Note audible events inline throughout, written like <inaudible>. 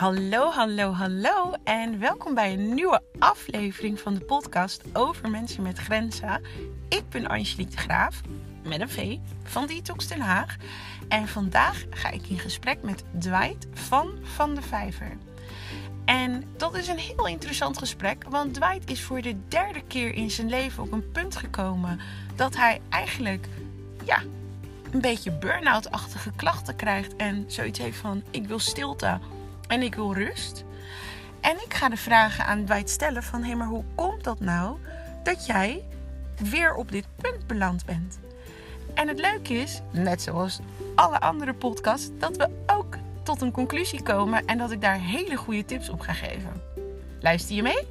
Hallo, hallo, hallo en welkom bij een nieuwe aflevering van de podcast over mensen met grenzen. Ik ben Angelique de Graaf, met een V, van Detox Den Haag. En vandaag ga ik in gesprek met Dwight van Van de Vijver. En dat is een heel interessant gesprek, want Dwight is voor de derde keer in zijn leven op een punt gekomen dat hij eigenlijk, ja, een beetje burn-out-achtige klachten krijgt en zoiets heeft van: ik wil stilte en ik wil rust. En ik ga de vragen aan Dwight stellen van... hé, hey, maar hoe komt dat nou dat jij weer op dit punt beland bent? En het leuke is, net zoals alle andere podcasts... dat we ook tot een conclusie komen... en dat ik daar hele goede tips op ga geven. Luister je mee?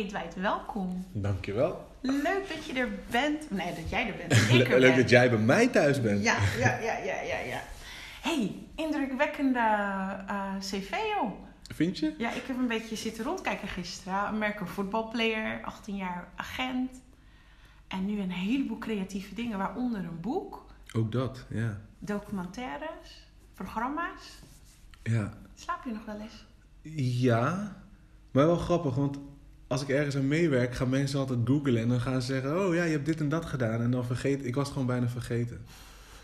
Hey Dwight, welkom. Dankjewel. Leuk dat je er bent. Nee, dat jij er bent. <laughs> Ik er Leuk dat jij bij mij thuis bent. Ja, ja, ja, ja, ja. ja. hey, indrukwekkende uh, cv, joh. Vind je? Ja, ik heb een beetje zitten rondkijken gisteren. American voetbalplayer, 18 jaar agent. En nu een heleboel creatieve dingen, waaronder een boek. Ook dat, ja. Documentaires, programma's. Ja. Slaap je nog wel eens? Ja, maar wel grappig, want als ik ergens aan meewerk, gaan mensen altijd googlen en dan gaan ze zeggen: Oh ja, je hebt dit en dat gedaan. En dan vergeet ik was het gewoon bijna vergeten.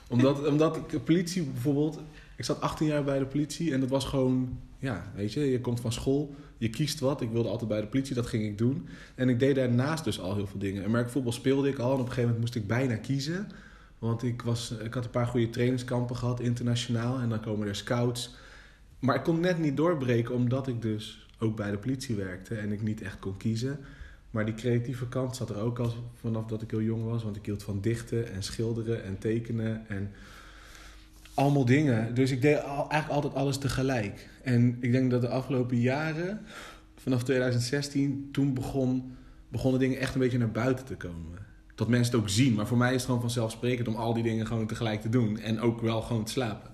Omdat, <laughs> omdat ik, politie bijvoorbeeld, ik zat 18 jaar bij de politie en dat was gewoon, ja, weet je, je komt van school, je kiest wat. Ik wilde altijd bij de politie, dat ging ik doen. En ik deed daarnaast dus al heel veel dingen. En merkvoetbal speelde ik al en op een gegeven moment moest ik bijna kiezen. Want ik, was, ik had een paar goede trainingskampen gehad, internationaal. En dan komen er scouts. Maar ik kon net niet doorbreken, omdat ik dus ook bij de politie werkte en ik niet echt kon kiezen. Maar die creatieve kant zat er ook al vanaf dat ik heel jong was. Want ik hield van dichten en schilderen en tekenen en allemaal dingen. Dus ik deed eigenlijk altijd alles tegelijk. En ik denk dat de afgelopen jaren, vanaf 2016, toen begon, begonnen dingen echt een beetje naar buiten te komen. Dat mensen het ook zien. Maar voor mij is het gewoon vanzelfsprekend om al die dingen gewoon tegelijk te doen. En ook wel gewoon te slapen.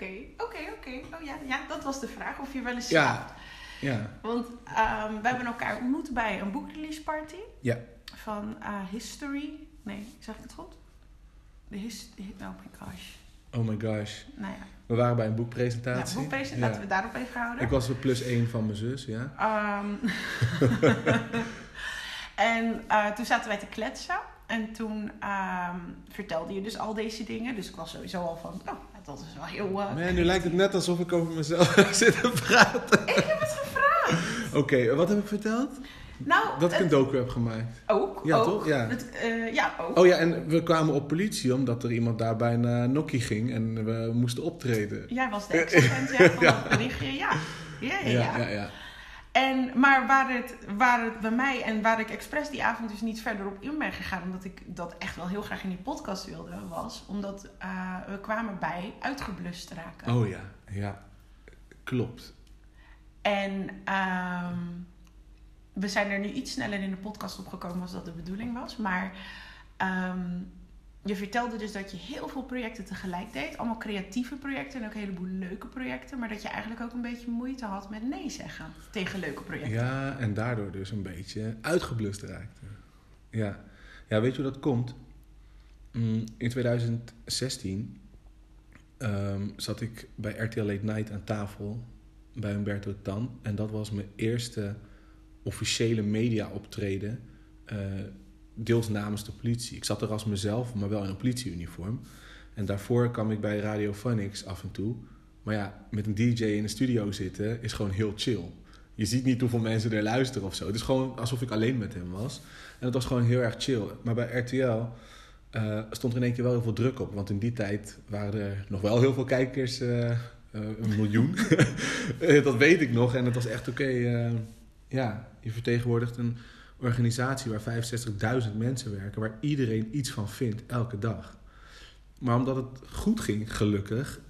Oké, oké, oké. Oh ja, ja, dat was de vraag of je wel eens slaapt. Ja. ja. Want um, we hebben elkaar ontmoet bij een boekrelease party. Ja. Van uh, History. Nee, zeg ik het goed? De his oh my gosh. Oh my gosh. Nou ja. We waren bij een boekpresentatie. Ja, boekpresentatie. Laten we daarop even houden. Ik was er plus één van mijn zus, ja. Um, <laughs> en uh, toen zaten wij te kletsen. En toen um, vertelde je dus al deze dingen. Dus ik was sowieso al van, oh, dat is wel heel... Uh, nee, nu lijkt het net alsof ik over mezelf <laughs> zit te praten. Ik heb het gevraagd. Oké, wat heb ik verteld? Nou, dat ik een docu heb gemaakt. Ook? Ja, ook. toch? Ja. Het, uh, ja, ook. Oh ja, en we kwamen op politie omdat er iemand daar bijna nokkie ging en we moesten optreden. Jij was de ex-agent ja, van <laughs> ja. Ja, ja, ja. ja, ja. En, maar waar het, waar het bij mij en waar ik expres die avond dus niet verder op in ben gegaan, omdat ik dat echt wel heel graag in die podcast wilde, was omdat uh, we kwamen bij uitgeblust te raken. Oh ja, ja, klopt. En um, we zijn er nu iets sneller in de podcast opgekomen als dat de bedoeling was, maar um, je vertelde dus dat je heel veel projecten tegelijk deed. Allemaal creatieve projecten en ook een heleboel leuke projecten. Maar dat je eigenlijk ook een beetje moeite had met nee zeggen tegen leuke projecten. Ja, en daardoor dus een beetje uitgeblust raakte. Ja, ja weet je hoe dat komt? Mm, in 2016 um, zat ik bij RTL Late Night aan tafel bij Humberto Tan. En dat was mijn eerste officiële media optreden... Uh, deels namens de politie. Ik zat er als mezelf, maar wel in een politieuniform. En daarvoor kwam ik bij Radio Phonics af en toe. Maar ja, met een DJ in de studio zitten is gewoon heel chill. Je ziet niet hoeveel mensen er luisteren of zo. Het is gewoon alsof ik alleen met hem was. En het was gewoon heel erg chill. Maar bij RTL eh, stond er in één keer wel heel veel druk op. Want in die tijd waren er nog wel heel veel kijkers. Uh, uh, een miljoen. <laughs> dat weet ik nog. En het was echt oké. Ja, je vertegenwoordigt een organisatie waar 65.000 mensen werken, waar iedereen iets van vindt elke dag. Maar omdat het goed ging, gelukkig,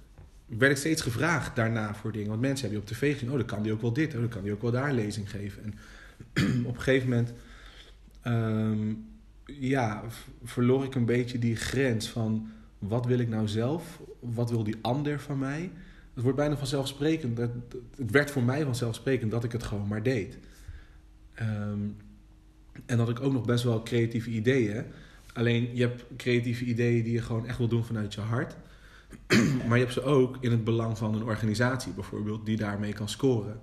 werd ik steeds gevraagd daarna voor dingen. Want mensen hebben je op tv gezien, oh, dan kan die ook wel dit, oh, dan kan die ook wel daar lezing geven. En <clears throat> op een gegeven moment, um, ja, verloor ik een beetje die grens van wat wil ik nou zelf, wat wil die ander van mij. Het wordt bijna vanzelfsprekend, het werd voor mij vanzelfsprekend dat ik het gewoon maar deed. Um, en dat ik ook nog best wel creatieve ideeën. Alleen je hebt creatieve ideeën die je gewoon echt wil doen vanuit je hart. <clears throat> maar je hebt ze ook in het belang van een organisatie bijvoorbeeld, die daarmee kan scoren.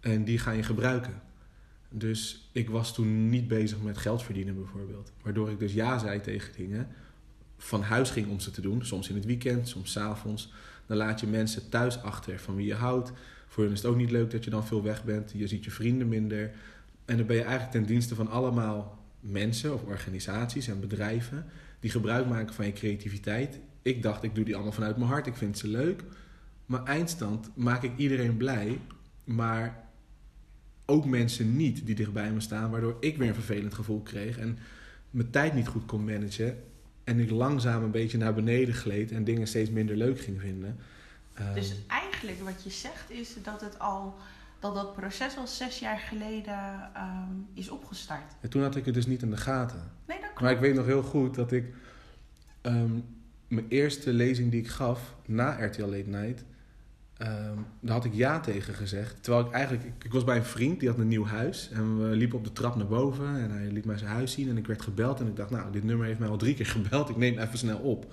En die ga je gebruiken. Dus ik was toen niet bezig met geld verdienen bijvoorbeeld. Waardoor ik dus ja zei tegen dingen. Van huis ging om ze te doen. Soms in het weekend, soms s avonds. Dan laat je mensen thuis achter van wie je houdt. Voor hen is het ook niet leuk dat je dan veel weg bent. Je ziet je vrienden minder. En dan ben je eigenlijk ten dienste van allemaal mensen of organisaties en bedrijven die gebruik maken van je creativiteit. Ik dacht, ik doe die allemaal vanuit mijn hart. Ik vind ze leuk. Maar eindstand maak ik iedereen blij. Maar ook mensen niet die dichtbij me staan, waardoor ik weer een vervelend gevoel kreeg en mijn tijd niet goed kon managen. En ik langzaam een beetje naar beneden gleed en dingen steeds minder leuk ging vinden. Dus ehm, eigenlijk wat je zegt is dat het al dat dat proces al zes jaar geleden ehm, is opgestart. En toen had ik het dus niet in de gaten. Nee, dat klopt. Maar ik weet nog heel goed dat ik ehm, mijn eerste lezing die ik gaf na RTL Late Night, Um, daar had ik ja tegen gezegd. Terwijl ik eigenlijk, ik, was bij een vriend die had een nieuw huis. En we liepen op de trap naar boven en hij liet mij zijn huis zien. En ik werd gebeld en ik dacht, nou, dit nummer heeft mij al drie keer gebeld. Ik neem even snel op.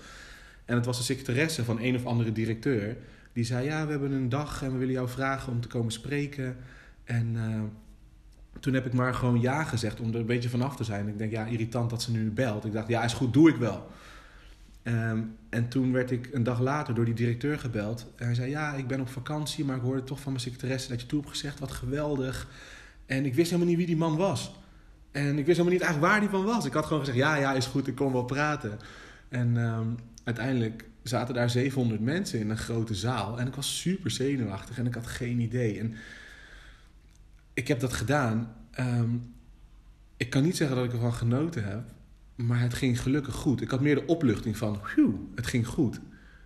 En het was de secretaresse van een of andere directeur. Die zei, ja, we hebben een dag en we willen jou vragen om te komen spreken. En uh, toen heb ik maar gewoon ja gezegd om er een beetje vanaf te zijn. Ik denk, ja, irritant dat ze nu belt. Ik dacht, ja, is goed, doe ik wel. Ehm, en toen werd ik een dag later door die directeur gebeld. En hij zei: Ja, ik ben op vakantie, maar ik hoorde toch van mijn secretaresse dat je toe hebt gezegd. Wat geweldig. En ik wist helemaal niet wie die man was. En ik wist helemaal niet eigenlijk waar die van was. Ik had gewoon gezegd: Ja, ja, is goed, ik kon wel praten. En ehm, uiteindelijk zaten daar 700 mensen in een grote zaal. En ik was super zenuwachtig en ik had geen idee. En ik heb dat gedaan. Ehm, ik kan niet zeggen dat ik ervan genoten heb. Maar het ging gelukkig goed. Ik had meer de opluchting van, phew, het ging goed.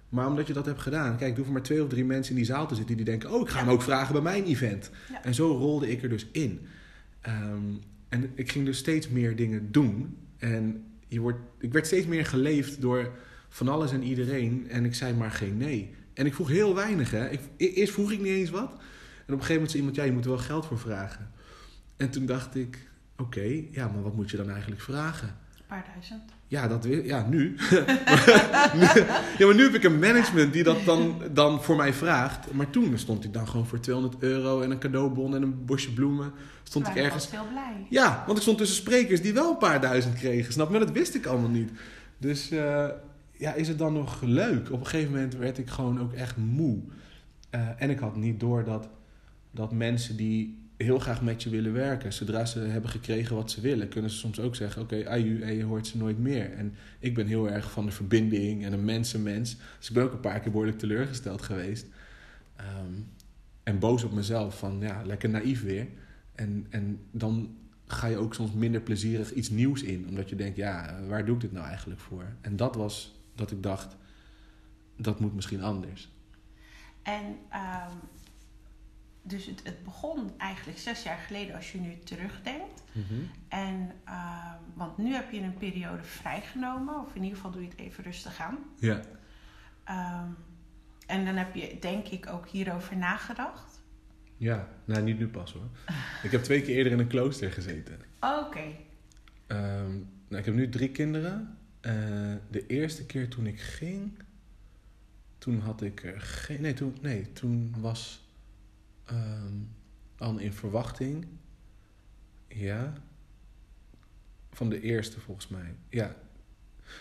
Maar omdat je dat hebt gedaan, kijk, er hoeven maar twee of drie mensen in die zaal te zitten die denken: Oh, ik ga hem ook vragen bij mijn event. En zo rolde ik er dus in. Ehm, en ik ging dus steeds meer dingen doen. En je wordt, ik werd steeds meer geleefd door van alles en iedereen. En ik zei maar geen nee. En ik vroeg heel weinig. Hè. Ik, e-, eerst vroeg ik niet eens wat. En op een gegeven moment zei iemand: Ja, je moet er wel geld voor vragen. En toen dacht ik: Oké, ja, maar wat moet je dan eigenlijk vragen? paar duizend. Ja, dat, ja nu. <laughs> ja, maar nu heb ik een management die dat dan, dan voor mij vraagt. Maar toen stond ik dan gewoon voor 200 euro en een cadeaubon en een bosje bloemen. Stond ik ergens. Ik was heel blij. Ja, want ik stond tussen sprekers die wel een paar duizend kregen. Snap je? Dat wist ik allemaal niet. Dus uh, ja, is het dan nog leuk? Op een gegeven moment werd ik gewoon ook echt moe. Uh, en ik had niet door dat, dat mensen die heel graag met je willen werken. Zodra ze hebben gekregen wat ze willen, kunnen ze soms ook zeggen: Oké, okay, en je hoort ze nooit meer. En ik ben heel erg van de verbinding en een mensenmens. Dus ik ben ook een paar keer behoorlijk teleurgesteld geweest. Um, en boos op mezelf van ja, lekker naïef weer. En, en dan ga je ook soms minder plezierig iets nieuws in. Omdat je denkt, ja, waar doe ik dit nou eigenlijk voor? En dat was dat ik dacht, dat moet misschien anders. En um, dus het, het, begon eigenlijk zes jaar geleden als je nu terugdenkt. Mhm. En, uh, want nu heb je een periode vrijgenomen, of in ieder geval doe je het even rustig aan. Ja. Um, en dan heb je denk ik ook hierover nagedacht. Ja, nou niet nu pas hoor. <laughs> ik heb twee keer eerder in een klooster gezeten. Oké. Okay. Um, nou, ik heb nu drie kinderen. Uh, de eerste keer toen ik ging, toen had ik geen. Nee, toen, nee, toen was um, in verwachting. Ja. Van de eerste volgens mij. Ja.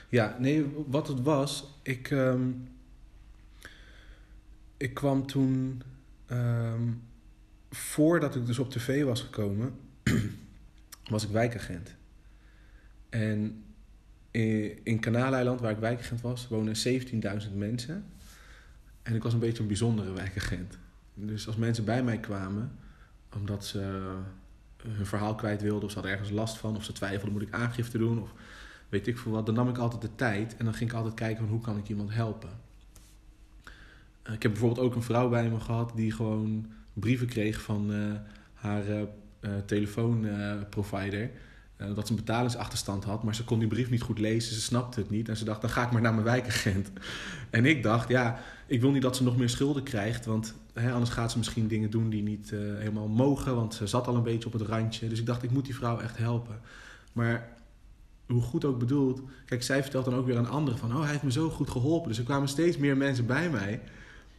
Ja, nee, wat het was. Ik, um, ik kwam toen. Um, voordat ik dus op tv was gekomen, <clears throat> was ik wijkagent. En in, in Kanaaleiland, waar ik wijkagent was, wonen 17.000 mensen. En ik was een beetje een bijzondere wijkagent. Dus als mensen bij mij kwamen, omdat ze hun verhaal kwijt wilden, of ze hadden ergens last van, of ze twijfelden, moet ik aangifte doen, of weet ik veel wat, dan nam ik altijd de tijd en dan ging ik altijd kijken van hoe kan ik iemand helpen. Eh, ik heb bijvoorbeeld ook een vrouw bij me gehad die gewoon brieven kreeg van haar telefoonprovider. Dat ze een betalingsachterstand had, maar ze kon die brief niet goed lezen, ze snapte het niet en ze dacht, dan ga ik maar naar mijn wijkagent. <laughs> En ik dacht, ja, ik wil niet dat ze nog meer schulden krijgt, want hè, anders gaat ze misschien dingen doen die niet uh, helemaal mogen, want ze zat al een beetje op het randje. Dus ik dacht, ik moet die vrouw echt helpen. Maar hoe goed ook bedoeld. Kijk, zij vertelt dan ook weer aan anderen van... oh, hij heeft me zo goed geholpen. Dus er kwamen steeds meer mensen bij mij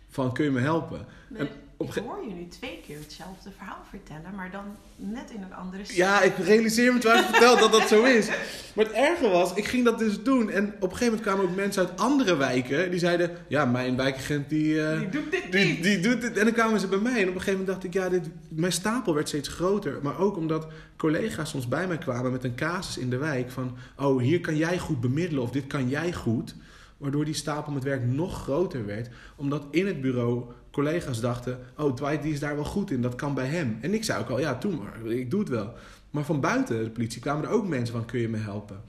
van... kun je me helpen? Nee, En op ik hoor je nu twee keer hetzelfde verhaal vertellen, maar dan net in een andere stijl. Ja, ik realiseer me terwijl ik vertel dat dat zo is. Maar het erge was, ik ging dat dus doen. En op een gegeven moment kwamen ook mensen uit andere wijken... die zeiden, ja, mijn wijkagent die... eh, Die doet dit Die, niet. die doet het. En dan kwamen ze bij mij. En op een gegeven moment dacht ik, ja, dit, mijn stapel werd steeds groter. Maar ook omdat collega's soms bij mij kwamen met een casus in de wijk. Van, oh, hier kan jij goed bemiddelen of dit kan jij goed. Waardoor die stapel met werk nog groter werd. Omdat in het bureau collega's dachten, oh, Dwight die is daar wel goed in. Dat kan bij hem. En ik zei ook al, ja, doe maar. Ik doe het wel. Maar van buiten de politie kwamen er ook mensen van, kun je me helpen?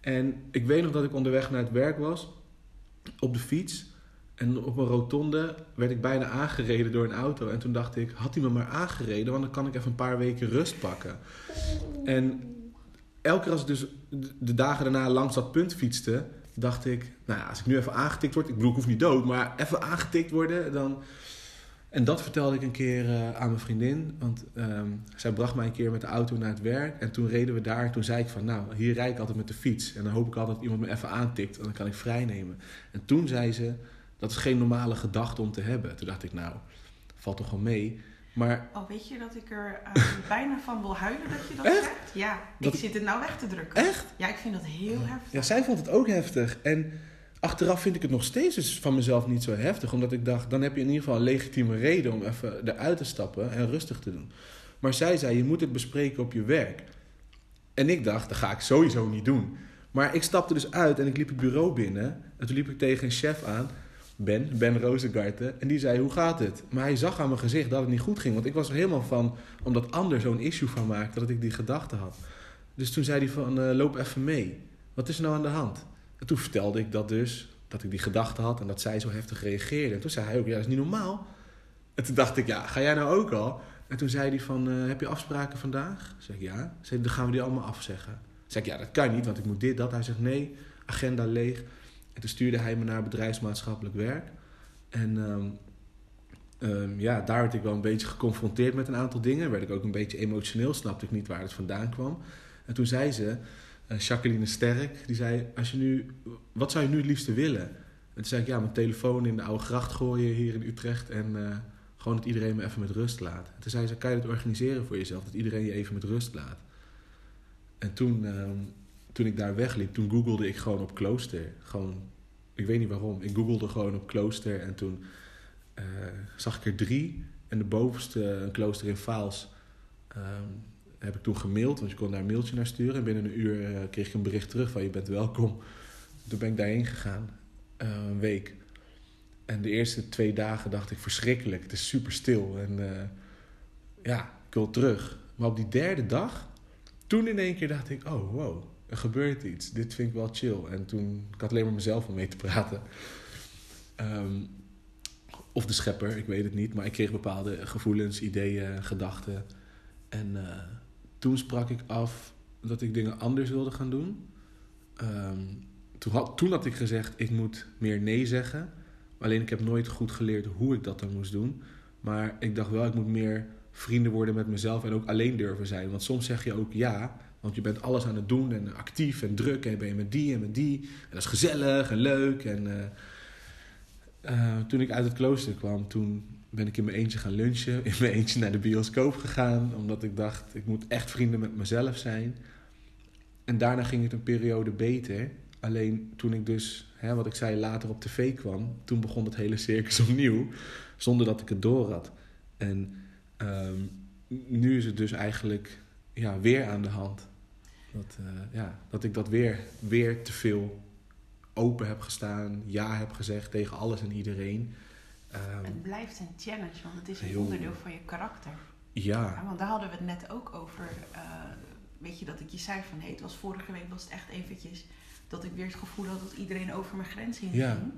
En ik weet nog dat ik onderweg naar het werk was. Op de fiets. En op een rotonde werd ik bijna aangereden door een auto. En toen dacht ik, had hij me maar aangereden, want dan kan ik even een paar weken rust pakken. En elke keer als ik dus de dagen daarna langs dat punt fietste, dacht ik, nou ja, als ik nu even aangetikt word, ik bedoel, ik hoef niet dood, maar even aangetikt worden, dan. En dat vertelde ik een keer eh, aan mijn vriendin, want ehm, zij bracht mij een keer met de auto naar het werk. En toen reden we daar, toen zei ik van, nou, hier rijd ik altijd met de fiets. En dan hoop ik altijd dat iemand me even aantikt, en dan kan ik vrijnemen. En toen zei ze, dat is geen normale gedachte om te hebben. Toen dacht ik, nou, valt toch wel mee. Maar Oh, weet je dat ik er eh, <laughs> bijna van wil huilen dat je dat Echt? zegt? Ja, Dat- ik zit het nou weg te drukken. echt? Ja, ik vind dat heel heftig. Ja, zij vond het ook heftig. En achteraf vind ik het nog steeds dus van mezelf niet zo heftig. Omdat ik dacht, dan heb je in ieder geval een legitieme reden om even eruit te stappen en rustig te doen. Maar zij zei, je moet het bespreken op je werk. En ik dacht, dat ga ik sowieso niet doen. Maar ik stapte dus uit en ik liep het bureau binnen. En toen liep ik tegen een chef aan, Ben, Ben Rozengarten. En die zei, hoe gaat het? Maar hij zag aan mijn gezicht dat het niet goed ging. Want ik was er helemaal van, omdat ander zo'n issue van maakte, dat ik die gedachte had. Dus toen zei hij van, eh, loop even mee. Wat is er nou aan de hand? En toen vertelde ik dat dus, dat ik die gedachte had en dat zij zo heftig reageerde. En toen zei hij ook, ja, dat is niet normaal. En toen dacht ik, ja, ga jij nou ook al? En toen zei hij van, eh, heb je afspraken vandaag? Zeg ik, ja. Zei, dan gaan we die allemaal afzeggen. Zeg ik, ja, dat kan niet, want ik moet dit, dat. Hij zegt, nee, agenda leeg. En toen stuurde hij me naar bedrijfsmaatschappelijk werk. En ehm, ehm, ja, daar werd ik wel een beetje geconfronteerd met een aantal dingen. Werd ik ook een beetje emotioneel, snapte ik niet waar het vandaan kwam. En toen zei ze, eh, Jacqueline Sterk, die zei, als je nu, wat zou je nu het liefste willen? En toen zei ik, ja, mijn telefoon in de oude gracht gooien hier in Utrecht en eh, gewoon dat iedereen me even met rust laat. En toen zei ze, kan je dat organiseren voor jezelf, dat iedereen je even met rust laat? En toen, ehm, toen ik daar wegliep, toen googelde ik gewoon op klooster. Gewoon, ik weet niet waarom, ik googelde gewoon op klooster en toen eh, zag ik er drie. En de bovenste, een klooster in Vaals, ehm, heb ik toen gemaild, want je kon daar een mailtje naar sturen. En binnen een uur eh, kreeg ik een bericht terug van je bent welkom. Toen ben ik daarheen gegaan, eh, een week. En de eerste twee dagen dacht ik verschrikkelijk, het is super stil. En ja, ik wil terug. Maar op die derde dag, toen in één keer dacht ik, oh wow, er gebeurt iets. Dit vind ik wel chill. En toen, ik had alleen maar mezelf om mee te praten. Ehm, of de schepper, ik weet het niet. Maar ik kreeg bepaalde gevoelens, ideeën, gedachten. En eh, toen sprak ik af dat ik dingen anders wilde gaan doen. Ehm, toen, had, toen had ik gezegd, ik moet meer nee zeggen. Alleen ik heb nooit goed geleerd hoe ik dat dan moest doen. Maar ik dacht wel, ik moet meer vrienden worden met mezelf en ook alleen durven zijn. Want soms zeg je ook ja, want je bent alles aan het doen en actief en druk en ben je met die en met die. En dat is gezellig en leuk. En eh, eh, toen ik uit het klooster kwam, toen ben ik in mijn eentje gaan lunchen. In mijn eentje naar de bioscoop gegaan. Omdat ik dacht, ik moet echt vrienden met mezelf zijn. En daarna ging het een periode beter. Alleen toen ik dus, hè, wat ik zei, later op tv kwam... toen begon het hele circus <laughs> opnieuw. Zonder dat ik het door had. En ehm, nu is het dus eigenlijk ja, weer aan de hand. Dat, eh, ja, dat ik dat weer, weer te veel open heb gestaan. Ja heb gezegd tegen alles en iedereen. Ehm, Het blijft een challenge, want het is een Heel. onderdeel van je karakter. ja, Ja, want daar hadden we het net ook over. eh, weet je, dat ik je zei van... Hey, het was vorige week was het echt eventjes... dat ik weer het gevoel had dat iedereen over mijn grens heen Ja. ging.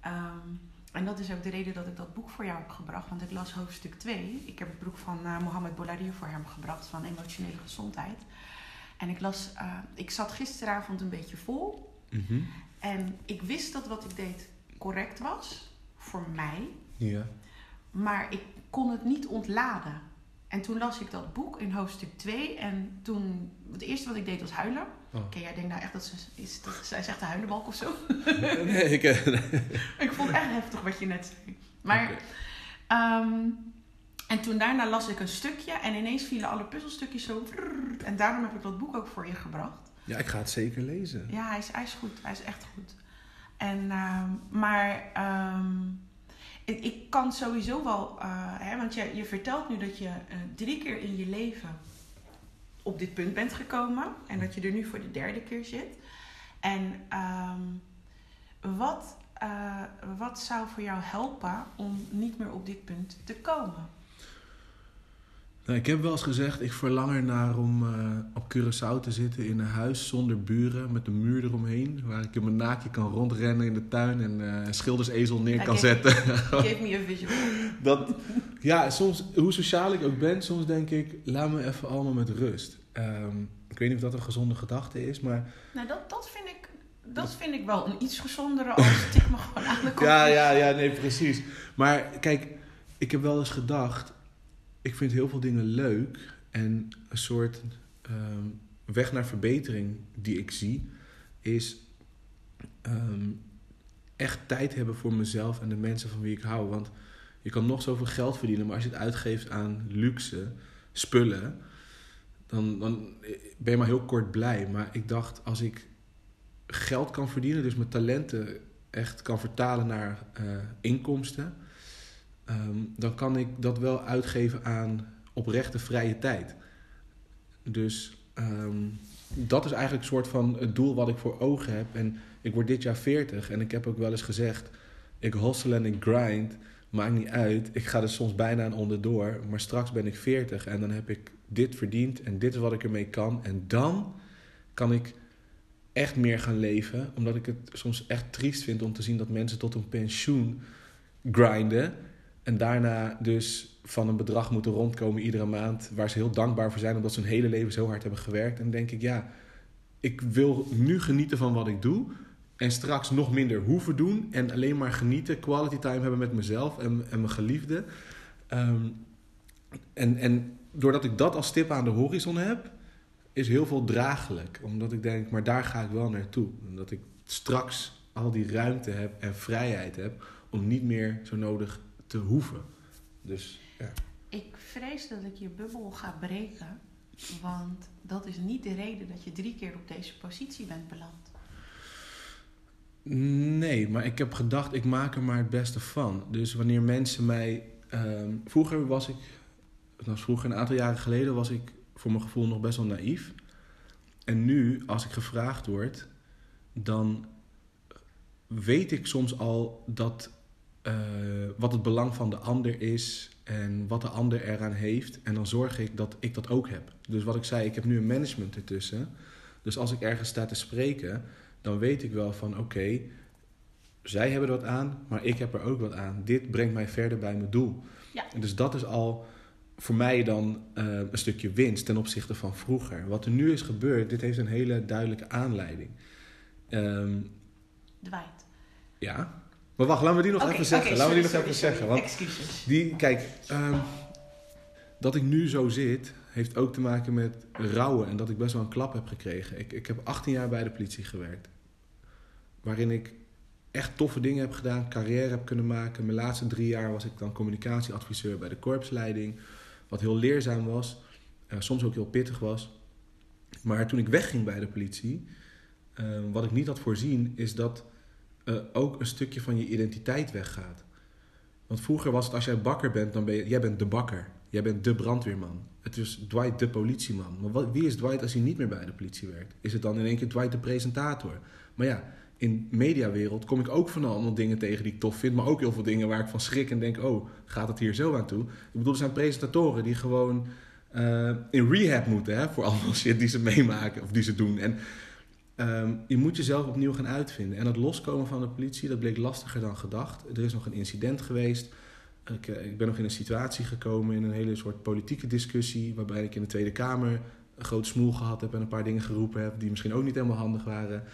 Ehm, en dat is ook de reden dat ik dat boek voor jou heb gebracht. Want ik las hoofdstuk 2. Ik heb het boek van eh, Mohammed Boularier voor hem gebracht... van emotionele gezondheid. En ik las... eh, ik zat gisteravond een beetje vol... mhm, En ik wist dat wat ik deed correct was voor mij, ja, maar ik kon het niet ontladen. En toen las ik dat boek in hoofdstuk 2 en toen, het eerste wat ik deed was huilen. Oh. Oké, jij denkt nou echt dat ze is, dat, zij zegt de huilenbalk of zo. Nee, ik... <laughs> ik vond het echt heftig wat je net zei. Maar, en toen daarna las ik een stukje en ineens vielen alle puzzelstukjes zo. En daarom heb ik dat boek ook voor je gebracht. Ja, ik ga het zeker lezen. Ja, hij is, hij is goed. Hij is echt goed. En, ehm, maar ehm, ik, ik kan sowieso wel, eh, hè, want je, je vertelt nu dat je eh, drie keer in je leven op dit punt bent gekomen en dat je er nu voor de derde keer zit. En ehm, wat, eh, wat zou voor jou helpen om niet meer op dit punt te komen? Nou, ik heb wel eens gezegd, ik verlang ernaar om eh, op Curaçao te zitten in een huis zonder buren, met een muur eromheen, waar ik in mijn naakje kan rondrennen in de tuin en eh, een schildersezel neer Ja, kan zetten. <laughs> Geef me een visual. <laughs> Dat, ja, soms, hoe sociaal ik ook ben, soms denk ik, laat me even allemaal met rust. Ehm, ik weet niet of dat een gezonde gedachte is, maar Nou, dat, dat, vind ik, dat vind ik wel een iets gezondere <laughs> als tik me gewoon aan de kop. Ja, ja, ja, nee, precies. Maar kijk, ik heb wel eens gedacht, ik vind heel veel dingen leuk en een soort ehm, weg naar verbetering die ik zie, is ehm, echt tijd hebben voor mezelf en de mensen van wie ik hou. Want je kan nog zoveel geld verdienen, maar als je het uitgeeft aan luxe, spullen, dan, dan ben je maar heel kort blij. Maar ik dacht, als ik geld kan verdienen, dus mijn talenten echt kan vertalen naar eh, inkomsten, ehm, dan kan ik dat wel uitgeven aan oprechte vrije tijd. Dus ehm, dat is eigenlijk een soort van het doel wat ik voor ogen heb. En ik word dit jaar 40 en ik heb ook wel eens gezegd, ik hustle en ik grind, maakt niet uit. Ik ga er soms bijna aan onderdoor, maar straks ben ik 40 en dan heb ik dit verdiend en dit is wat ik ermee kan. En dan kan ik echt meer gaan leven. Omdat ik het soms echt triest vind om te zien dat mensen tot hun pensioen grinden. En daarna dus van een bedrag moeten rondkomen iedere maand. Waar ze heel dankbaar voor zijn omdat ze hun hele leven zo hard hebben gewerkt. En denk ik, ja, ik wil nu genieten van wat ik doe. En straks nog minder hoeven doen. En alleen maar genieten, quality time hebben met mezelf en, en mijn geliefde. Ehm, en, en doordat ik dat als stip aan de horizon heb, is heel veel draaglijk. Omdat ik denk, maar daar ga ik wel naartoe. Omdat ik straks al die ruimte heb en vrijheid heb om niet meer zo nodig te hoeven. Dus ja. Ik vrees dat ik je bubbel ga breken. Want dat is niet de reden dat je drie keer op deze positie bent beland. Nee, maar ik heb gedacht, ik maak er maar het beste van. Dus wanneer mensen mij. ehm, vroeger was ik. Dat was vroeger, een aantal jaren geleden, was ik voor mijn gevoel nog best wel naïef. En nu, als ik gevraagd word, dan weet ik soms al dat. Eh, wat het belang van de ander is en wat de ander eraan heeft. En dan zorg ik dat ik dat ook heb. Dus wat ik zei, ik heb nu een management ertussen. Dus als ik ergens sta te spreken, dan weet ik wel van oké, zij hebben er wat aan, maar ik heb er ook wat aan. Dit brengt mij verder bij mijn doel. Ja. En Dus dat is al voor mij dan eh, een stukje winst ten opzichte van vroeger. Wat er nu is gebeurd, dit heeft een hele duidelijke aanleiding. Dwight. ja. Maar wacht, laten we die nog even zeggen. oké, laten we die sorry, nog sorry, even sorry. zeggen. Want Excuses. die, kijk, ehm, dat ik nu zo zit, heeft ook te maken met rouwen en dat ik best wel een klap heb gekregen. Ik, ik heb 18 jaar bij de politie gewerkt. Waarin ik echt toffe dingen heb gedaan, carrière heb kunnen maken. Mijn laatste drie jaar was ik dan communicatieadviseur bij de korpsleiding. Wat heel leerzaam was, eh, soms ook heel pittig was. Maar toen ik wegging bij de politie, eh, wat ik niet had voorzien, is dat eh, ook een stukje van je identiteit weggaat. Want vroeger was het als jij bakker bent, dan ben je, jij bent de bakker. Jij bent de brandweerman. Het is Dwight de politieman. Maar wat, wie is Dwight als hij niet meer bij de politie werkt? Is het dan in één keer Dwight de presentator? Maar ja, in de mediawereld kom ik ook van allemaal dingen tegen die ik tof vind. Maar ook heel veel dingen waar ik van schrik en denk, oh, gaat het hier zo aan toe? Ik bedoel, er zijn presentatoren die gewoon eh, in rehab moeten hè, voor <laughs> allemaal shit die ze meemaken of die ze doen. En ehm, je moet jezelf opnieuw gaan uitvinden. En het loskomen van de politie, dat bleek lastiger dan gedacht. Er is nog een incident geweest. Ik, eh, ik ben nog in een situatie gekomen in een hele soort politieke discussie. Waarbij ik in de Tweede Kamer een groot smoel gehad heb en een paar dingen geroepen heb die misschien ook niet helemaal handig waren.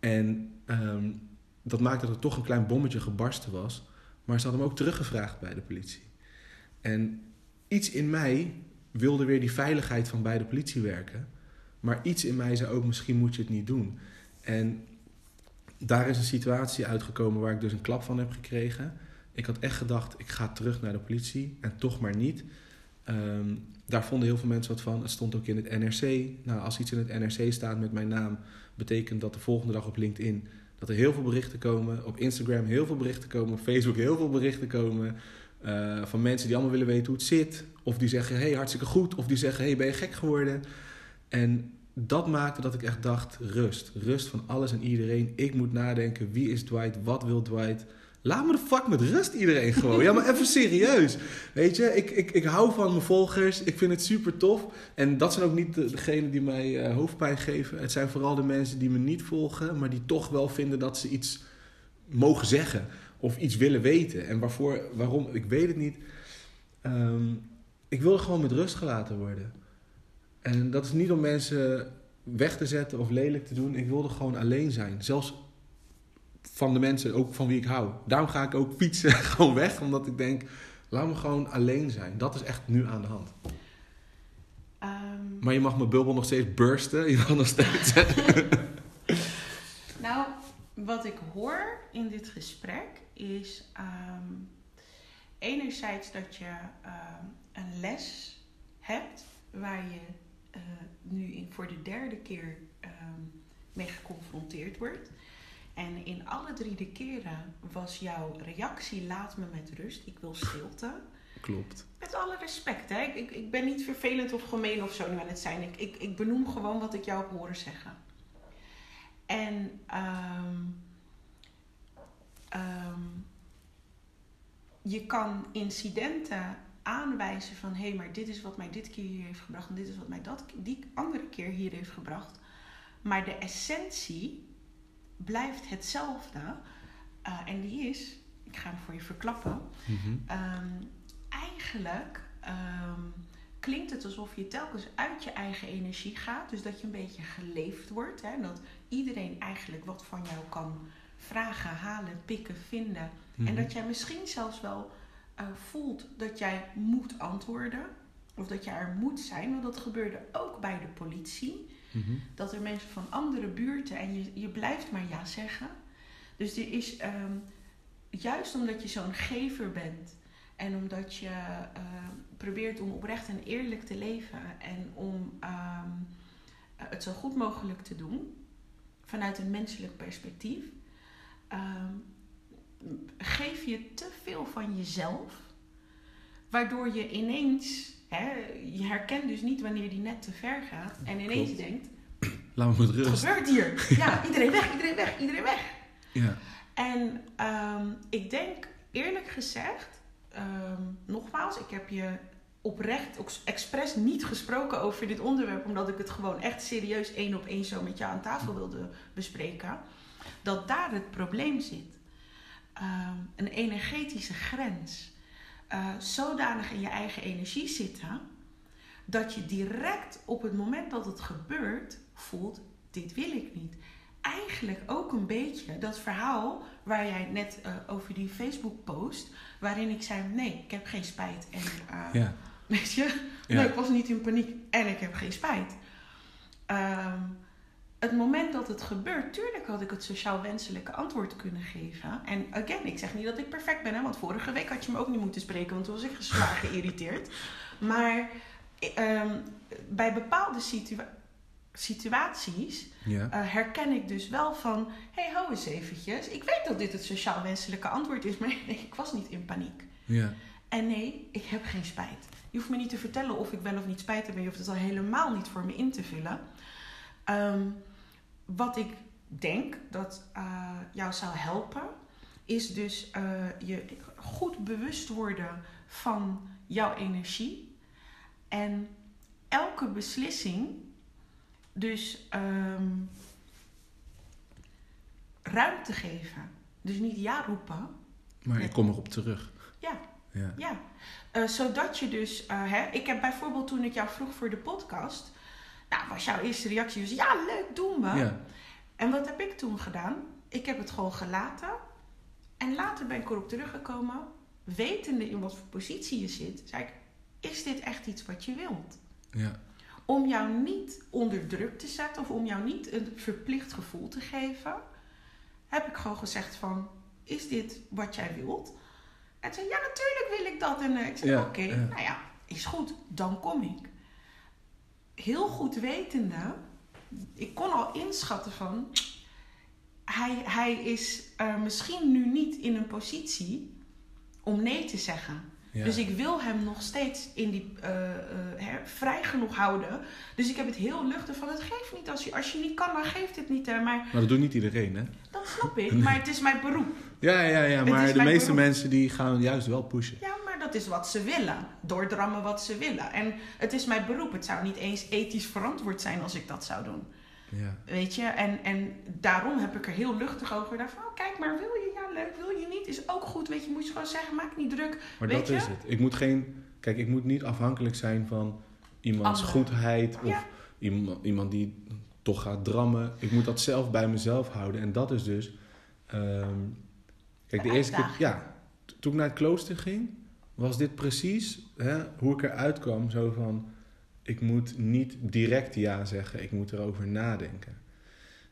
En ehm, dat maakte dat er toch een klein bommetje gebarsten was. Maar ze hadden me ook teruggevraagd bij de politie. En iets in mij wilde weer die veiligheid van bij de politie werken. Maar iets in mij zei ook, misschien moet je het niet doen. En daar is een situatie uitgekomen waar ik dus een klap van heb gekregen. Ik had echt gedacht, ik ga terug naar de politie. En toch maar niet. Ehm, daar vonden heel veel mensen wat van. Het stond ook in het NRC. Nou, als iets in het NRC staat met mijn naam, betekent dat de volgende dag op LinkedIn dat er heel veel berichten komen. Op Instagram heel veel berichten komen. Op Facebook heel veel berichten komen. Uh, van mensen die allemaal willen weten hoe het zit. Of die zeggen, hey, hartstikke goed. Of die zeggen, hey, ben je gek geworden? En dat maakte dat ik echt dacht, rust. Rust van alles en iedereen. Ik moet nadenken, wie is Dwight? Wat wil Dwight? Laat me de fuck met rust iedereen gewoon. Ja, maar even <laughs> serieus. Weet je, ik, ik, ik hou van mijn volgers. Ik vind het super tof. En dat zijn ook niet degenen die mij uh, hoofdpijn geven. Het zijn vooral de mensen die me niet volgen, maar die toch wel vinden dat ze iets mogen zeggen. Of iets willen weten. En waarvoor, waarom, ik weet het niet. Um, ik wil gewoon met rust gelaten worden. En dat is niet om mensen weg te zetten of lelijk te doen. Ik wilde gewoon alleen zijn. Zelfs van de mensen, ook van wie ik hou. Daarom ga ik ook fietsen <laughs> gewoon weg. Omdat ik denk, laat me gewoon alleen zijn. Dat is echt nu aan de hand. Um... Maar je mag mijn bubbel nog steeds bursten. Je mag nog steeds... <laughs> <laughs> nou, wat ik hoor in dit gesprek is... Um, enerzijds dat je um, een les hebt waar je nu in, voor de derde keer mee geconfronteerd wordt. En in alle drie de keren was jouw reactie: laat me met rust, ik wil stilte. Klopt. Met alle respect, hè? Ik, ik ben niet vervelend of gemeen of zo nu aan het zijn. Ik, ik, ik benoem gewoon wat ik jou heb horen zeggen. En um, um, je kan incidenten aanwijzen van hé, hey, maar dit is wat mij dit keer hier heeft gebracht en dit is wat mij dat, die andere keer hier heeft gebracht. Maar de essentie blijft hetzelfde. Uh, en die is, ik ga hem voor je verklappen. Mm eigenlijk um, klinkt het alsof je telkens uit je eigen energie gaat. Dus dat je een beetje geleefd wordt. Hè? Dat iedereen eigenlijk wat van jou kan vragen, halen, pikken, vinden. En mhm. dat jij misschien zelfs wel uh, voelt dat jij moet antwoorden. Of dat jij er moet zijn. Want dat gebeurde ook bij de politie. Mhm. Dat er mensen van andere buurten en je, je blijft maar ja zeggen. Dus er is um, juist omdat je zo'n gever bent en omdat je uh, probeert om oprecht en eerlijk te leven en om um, het zo goed mogelijk te doen vanuit een menselijk perspectief, um, geef je te veel van jezelf, waardoor je ineens Hè, je herkent dus niet wanneer die net te ver gaat. En ineens denkt... <clears throat> Laat me met rust. Wat gebeurt hier? <laughs> Ja, iedereen weg, iedereen weg, iedereen weg. Ja. En um, ik denk eerlijk gezegd... Um, nogmaals, ik heb je oprecht, ook expres niet gesproken over dit onderwerp... omdat ik het gewoon echt serieus één op één zo met jou aan tafel wilde bespreken. Dat daar het probleem zit. Um, een energetische grens uh, zodanig in je eigen energie zitten dat je direct op het moment dat het gebeurt voelt: dit wil ik niet. Eigenlijk ook een beetje dat verhaal waar jij net uh, over die Facebook-post, waarin ik zei: nee, ik heb geen spijt. En uh, ja. weet je, ja. nee, ik was niet in paniek en ik heb geen spijt. Um, het moment dat het gebeurt, tuurlijk had ik het sociaal wenselijke antwoord kunnen geven. En again, ik zeg niet dat ik perfect ben, hè, want vorige week had je me ook niet moeten spreken, want toen was ik zwaar <laughs> geïrriteerd. Maar um, bij bepaalde situa situaties ja. uh, herken ik dus wel van: hé, hey, hou eens eventjes. Ik weet dat dit het sociaal wenselijke antwoord is, <laughs> maar nee, ik was niet in paniek. Ja. En nee, ik heb geen spijt. Je hoeft me niet te vertellen of ik wel of niet spijt heb. Je hoeft het al helemaal niet voor me in te vullen. Um, wat ik denk dat uh, jou zou helpen, is dus uh, je goed bewust worden van jouw energie. En elke beslissing dus um, ruimte geven. Dus niet ja roepen. Maar ik kom erop terug. Ja. Ja. ja. Uh, zodat je dus, hè, ik heb bijvoorbeeld toen ik jou vroeg voor de podcast, nou, was jouw eerste reactie dus ja, leuk, doen we. Ja. En wat heb ik toen gedaan? Ik heb het gewoon gelaten. En later ben ik erop teruggekomen, wetende in wat voor positie je zit, zei ik: Is dit echt iets wat je wilt? Ja. om jou niet onder druk te zetten of om jou niet een verplicht gevoel te geven, heb ik gewoon gezegd van, is dit wat jij wilt? En zei, ja natuurlijk wil ik dat. En eh, ik zei, Ja, oké, ja. nou ja, is goed, dan kom ik. Heel goed wetende, ik kon al inschatten van, hij, hij is eh, misschien nu niet in een positie om nee te zeggen. Ja. Dus ik wil hem nog steeds in die, eh, eh, vrij genoeg houden. Dus ik heb het heel luchtig van, het geeft niet. Als je, als je niet kan, dan geeft het niet. Hè. Maar Maar dat doet niet iedereen, hè? dat snap ik. <laughs> Maar het is mijn beroep. Ja, ja, ja. Maar de meeste beroep. mensen die gaan juist wel pushen. Ja, maar dat is wat ze willen. Doordrammen wat ze willen. En het is mijn beroep. Het zou niet eens ethisch verantwoord zijn als ik dat zou doen. Ja. Weet je? En, en daarom heb ik er heel luchtig over gedaan. Van, oh, kijk maar, wil je? Ja, leuk. Wil je niet? Is ook goed. Weet je, moet je gewoon zeggen, maak niet druk. Maar Weet dat je? is het. Ik moet geen... Kijk, ik moet niet afhankelijk zijn van iemands goedheid of Ja. iemand, iemand die toch gaat drammen. Ik moet dat zelf bij mezelf houden. En dat is dus... ehm, kijk, de Een eerste keer... Ja, toen ik naar het klooster ging, was dit precies hè, hoe ik eruit kwam. Zo van, ik moet niet direct ja zeggen. Ik moet erover nadenken.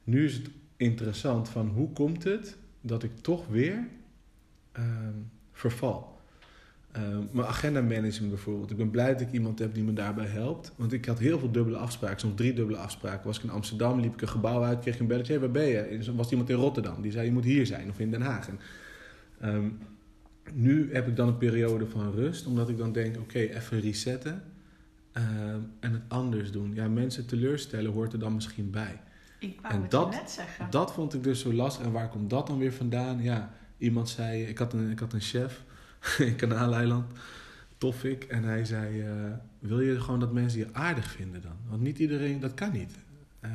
Nu is het interessant van hoe komt het dat ik toch weer ehm, verval. Ehm, mijn agenda management bijvoorbeeld. Ik ben blij dat ik iemand heb die me daarbij helpt. Want ik had heel veel dubbele afspraken, soms drie dubbele afspraken. Was ik in Amsterdam, liep ik een gebouw uit, kreeg ik een belletje. Waar ben je? Was iemand in Rotterdam, die zei je moet hier zijn of in Den Haag. Ehm, nu heb ik dan een periode van rust, omdat ik dan denk, oké, even resetten. ehm, en het anders doen. Ja, mensen teleurstellen hoort er dan misschien bij. Ik wou En het dat- net zeggen. Dat vond ik dus zo lastig. En waar komt dat dan weer vandaan? Ja, iemand zei... Ik had een, ik had een chef <laughs> in Kanaaleiland, Toffik. En hij zei... eh, wil je gewoon dat mensen je aardig vinden dan? Want niet iedereen... Dat kan niet. Eh,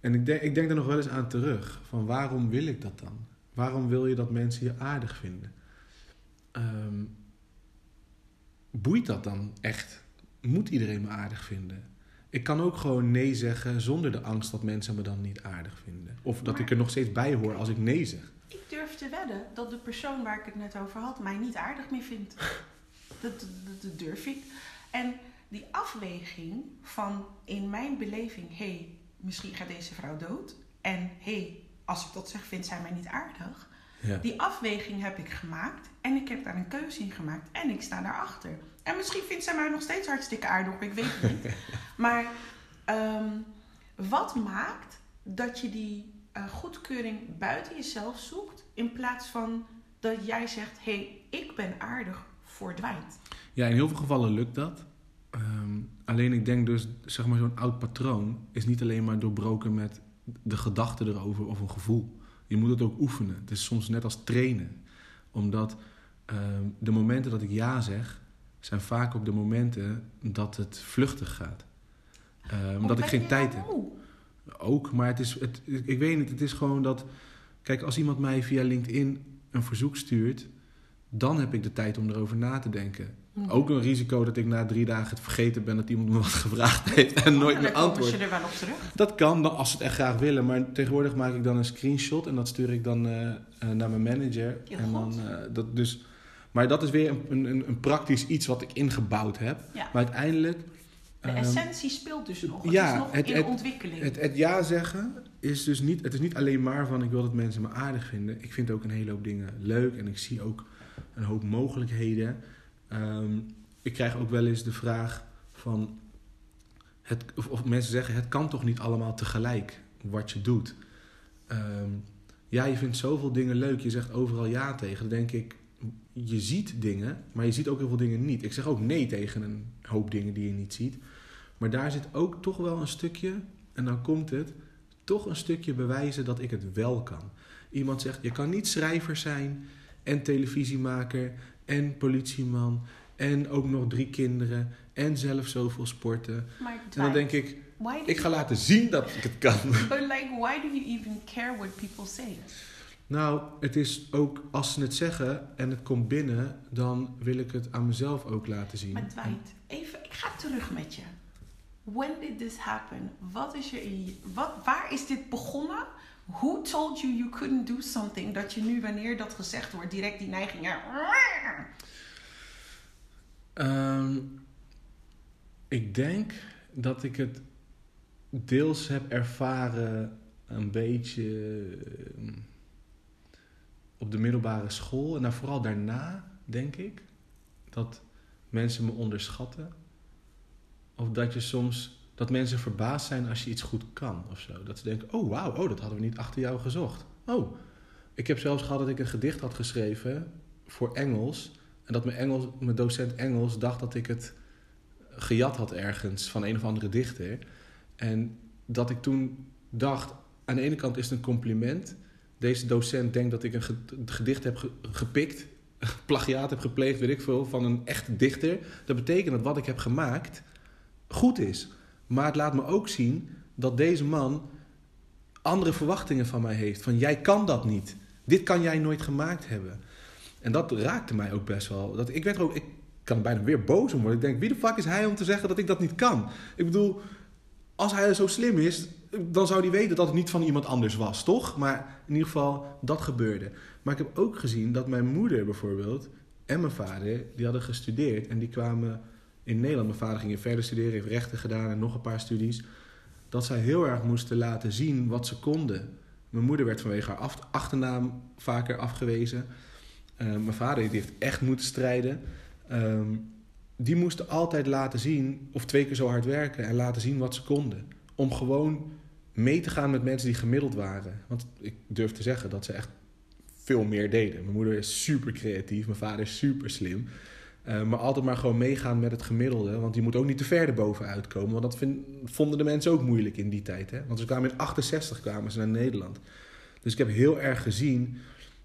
en ik denk, ik denk er nog wel eens aan terug. Van waarom wil ik dat dan? Waarom wil je dat mensen je aardig vinden? Ehm, boeit dat dan echt? Moet iedereen me aardig vinden? Ik kan ook gewoon nee zeggen zonder de angst dat mensen me dan niet aardig vinden. Of dat Maar- ik er nog steeds bij hoor als ik nee zeg. Ik durf te wedden dat de persoon waar ik het net over had mij niet aardig meer vindt. <laughs> Dat, dat, dat durf ik. En die afweging van in mijn beleving, hé, hey, misschien gaat deze vrouw dood. En hé, hey, als ik dat zeg, vindt zij mij niet aardig. Ja. Die afweging heb ik gemaakt en ik heb daar een keuze in gemaakt en ik sta daarachter. En misschien vindt zij mij nog steeds hartstikke aardig, ik weet het niet. <laughs> maar ehm, wat maakt dat je die eh, goedkeuring buiten jezelf zoekt in plaats van dat jij zegt: hé, hey, ik ben aardig voor Dwight. Ja, in heel veel gevallen lukt dat. Ehm, alleen ik denk dus, zeg maar, zo'n oud patroon is niet alleen maar doorbroken met de gedachte erover of een gevoel. Je moet het ook oefenen. Het is soms net als trainen. Omdat ehm, de momenten dat ik ja zeg, zijn vaak ook de momenten dat het vluchtig gaat. Ehm, omdat ik ben geen tijd heb. Ook, maar het is, het, ik weet niet, het is gewoon dat... Kijk, als iemand mij via LinkedIn een verzoek stuurt... dan heb ik de tijd om erover na te denken. Mhm. Ook een risico dat ik na drie dagen het vergeten ben... dat iemand me wat gevraagd heeft en nooit En meer antwoord. ze er wel op terug. Dat kan, dan, als ze het echt graag willen. Maar tegenwoordig maak ik dan een screenshot... en dat stuur ik dan eh, eh, naar mijn manager. Heel en dan, eh, dat dus, maar dat is weer een, een, een praktisch iets wat ik ingebouwd heb. Ja. Maar uiteindelijk... De ehm, essentie speelt dus nog. Het ja, is nog het- in het- ontwikkeling. Het, het ja zeggen is dus niet, het is niet alleen maar van ik wil dat mensen me aardig vinden. Ik vind ook een hele hoop dingen leuk en ik zie ook een hoop mogelijkheden. Ehm, ik krijg ook wel eens de vraag van, het, of, mensen zeggen het kan toch niet allemaal tegelijk wat je doet. Ehm, ja, je vindt zoveel dingen leuk, je zegt overal ja tegen. Dan denk ik, je ziet dingen, maar je ziet ook heel veel dingen niet. Ik zeg ook nee tegen een hoop dingen die je niet ziet. Maar daar zit ook toch wel een stukje, en dan komt het, toch een stukje bewijzen dat ik het wel kan. Iemand zegt, je kan niet schrijver zijn en televisiemaker en politieman en ook nog drie kinderen en zelf zoveel sporten. maar En dan denk ik, ik ga laten zien dat ik het kan. <laughs> But like, why do you even care what people say? Nou, het is ook als ze het zeggen en het komt binnen, dan wil ik het aan mezelf ook laten zien. Maar Dwight, even, ik ga terug met je. When did this happen? Wat is je, wat, waar is dit begonnen? Who told you you couldn't do something? Dat je nu, wanneer dat gezegd wordt, direct die neiging. Ehm, ik denk dat ik het deels heb ervaren een beetje eh, op de middelbare school. En nou, vooral daarna, denk ik, dat mensen me onderschatten. Of dat je soms, dat mensen verbaasd zijn als je iets goed kan of zo. Dat ze denken, oh wauw, oh, dat hadden we niet achter jou gezocht. Oh, ik heb zelfs gehad dat ik een gedicht had geschreven voor Engels. En dat mijn, Engels, mijn docent Engels dacht dat ik het gejat had ergens van een of andere dichter. En dat ik toen dacht, aan de ene kant is het een compliment. Deze docent denkt dat ik een gedicht heb gepikt, <laughs> plagiaat heb gepleegd, weet ik veel, van een echte dichter. Dat betekent dat wat ik heb gemaakt goed is. Maar het laat me ook zien dat deze man andere verwachtingen van mij heeft. Van jij kan dat niet. Dit kan jij nooit gemaakt hebben. En dat raakte mij ook best wel. Dat, ik werd er ook, ik kan bijna weer boos om worden. Ik denk, wie de fuck is hij om te zeggen dat ik dat niet kan? Ik bedoel, als hij zo slim is, dan zou hij weten dat het niet van iemand anders was, toch? Maar in ieder geval, dat gebeurde. Maar ik heb ook gezien dat mijn moeder bijvoorbeeld en mijn vader, die hadden gestudeerd en die kwamen in Nederland. Mijn vader ging verder studeren, heeft rechten gedaan en nog een paar studies. Dat zij heel erg moesten laten zien wat ze konden. Mijn moeder werd vanwege haar achternaam vaker afgewezen. Uh, mijn vader die heeft echt moeten strijden. Um, die moesten altijd laten zien, of twee keer zo hard werken en laten zien wat ze konden. Om gewoon mee te gaan met mensen die gemiddeld waren. Want ik durf te zeggen dat ze echt veel meer deden. Mijn moeder is super creatief, mijn vader is super slim. Uh, maar altijd maar gewoon meegaan met het gemiddelde. Want die moet ook niet te ver erboven uitkomen. Want dat vonden de mensen ook moeilijk in die tijd. Hè? Want ze kwamen in 68 kwamen ze naar Nederland. Dus ik heb heel erg gezien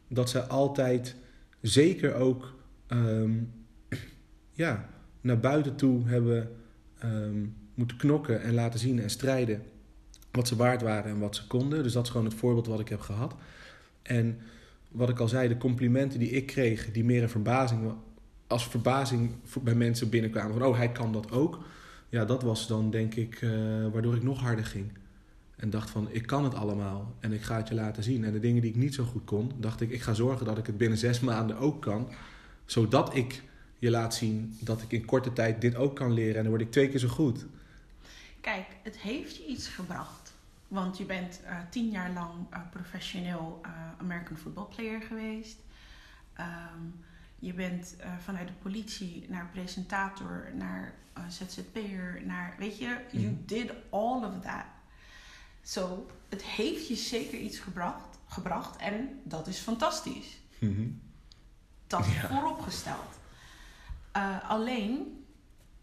dat ze altijd zeker ook um, <clears throat> ja, naar buiten toe hebben um, moeten knokken en laten zien en strijden wat ze waard waren en wat ze konden. Dus dat is gewoon het voorbeeld wat ik heb gehad. En wat ik al zei, de complimenten die ik kreeg, die meer een verbazing, als verbazing bij mensen binnenkwamen van, oh, hij kan dat ook. Ja, dat was dan denk ik uh, waardoor ik nog harder ging. En dacht van, ik kan het allemaal en ik ga het je laten zien. En de dingen die ik niet zo goed kon, dacht ik, ik ga zorgen dat ik het binnen zes <laughs> maanden ook kan. Zodat ik je laat zien dat ik in korte tijd dit ook kan leren. En dan word ik twee keer zo goed. Kijk, het heeft je iets gebracht. Want je bent uh, tien jaar lang uh, professioneel American football player geweest. Um, je bent vanuit de politie naar presentator, naar ZZP'er, naar, weet je, you mhm. did all of that. So, het heeft je zeker iets gebracht, gebracht en dat is fantastisch. Mm Dat is ja. vooropgesteld. Uh, alleen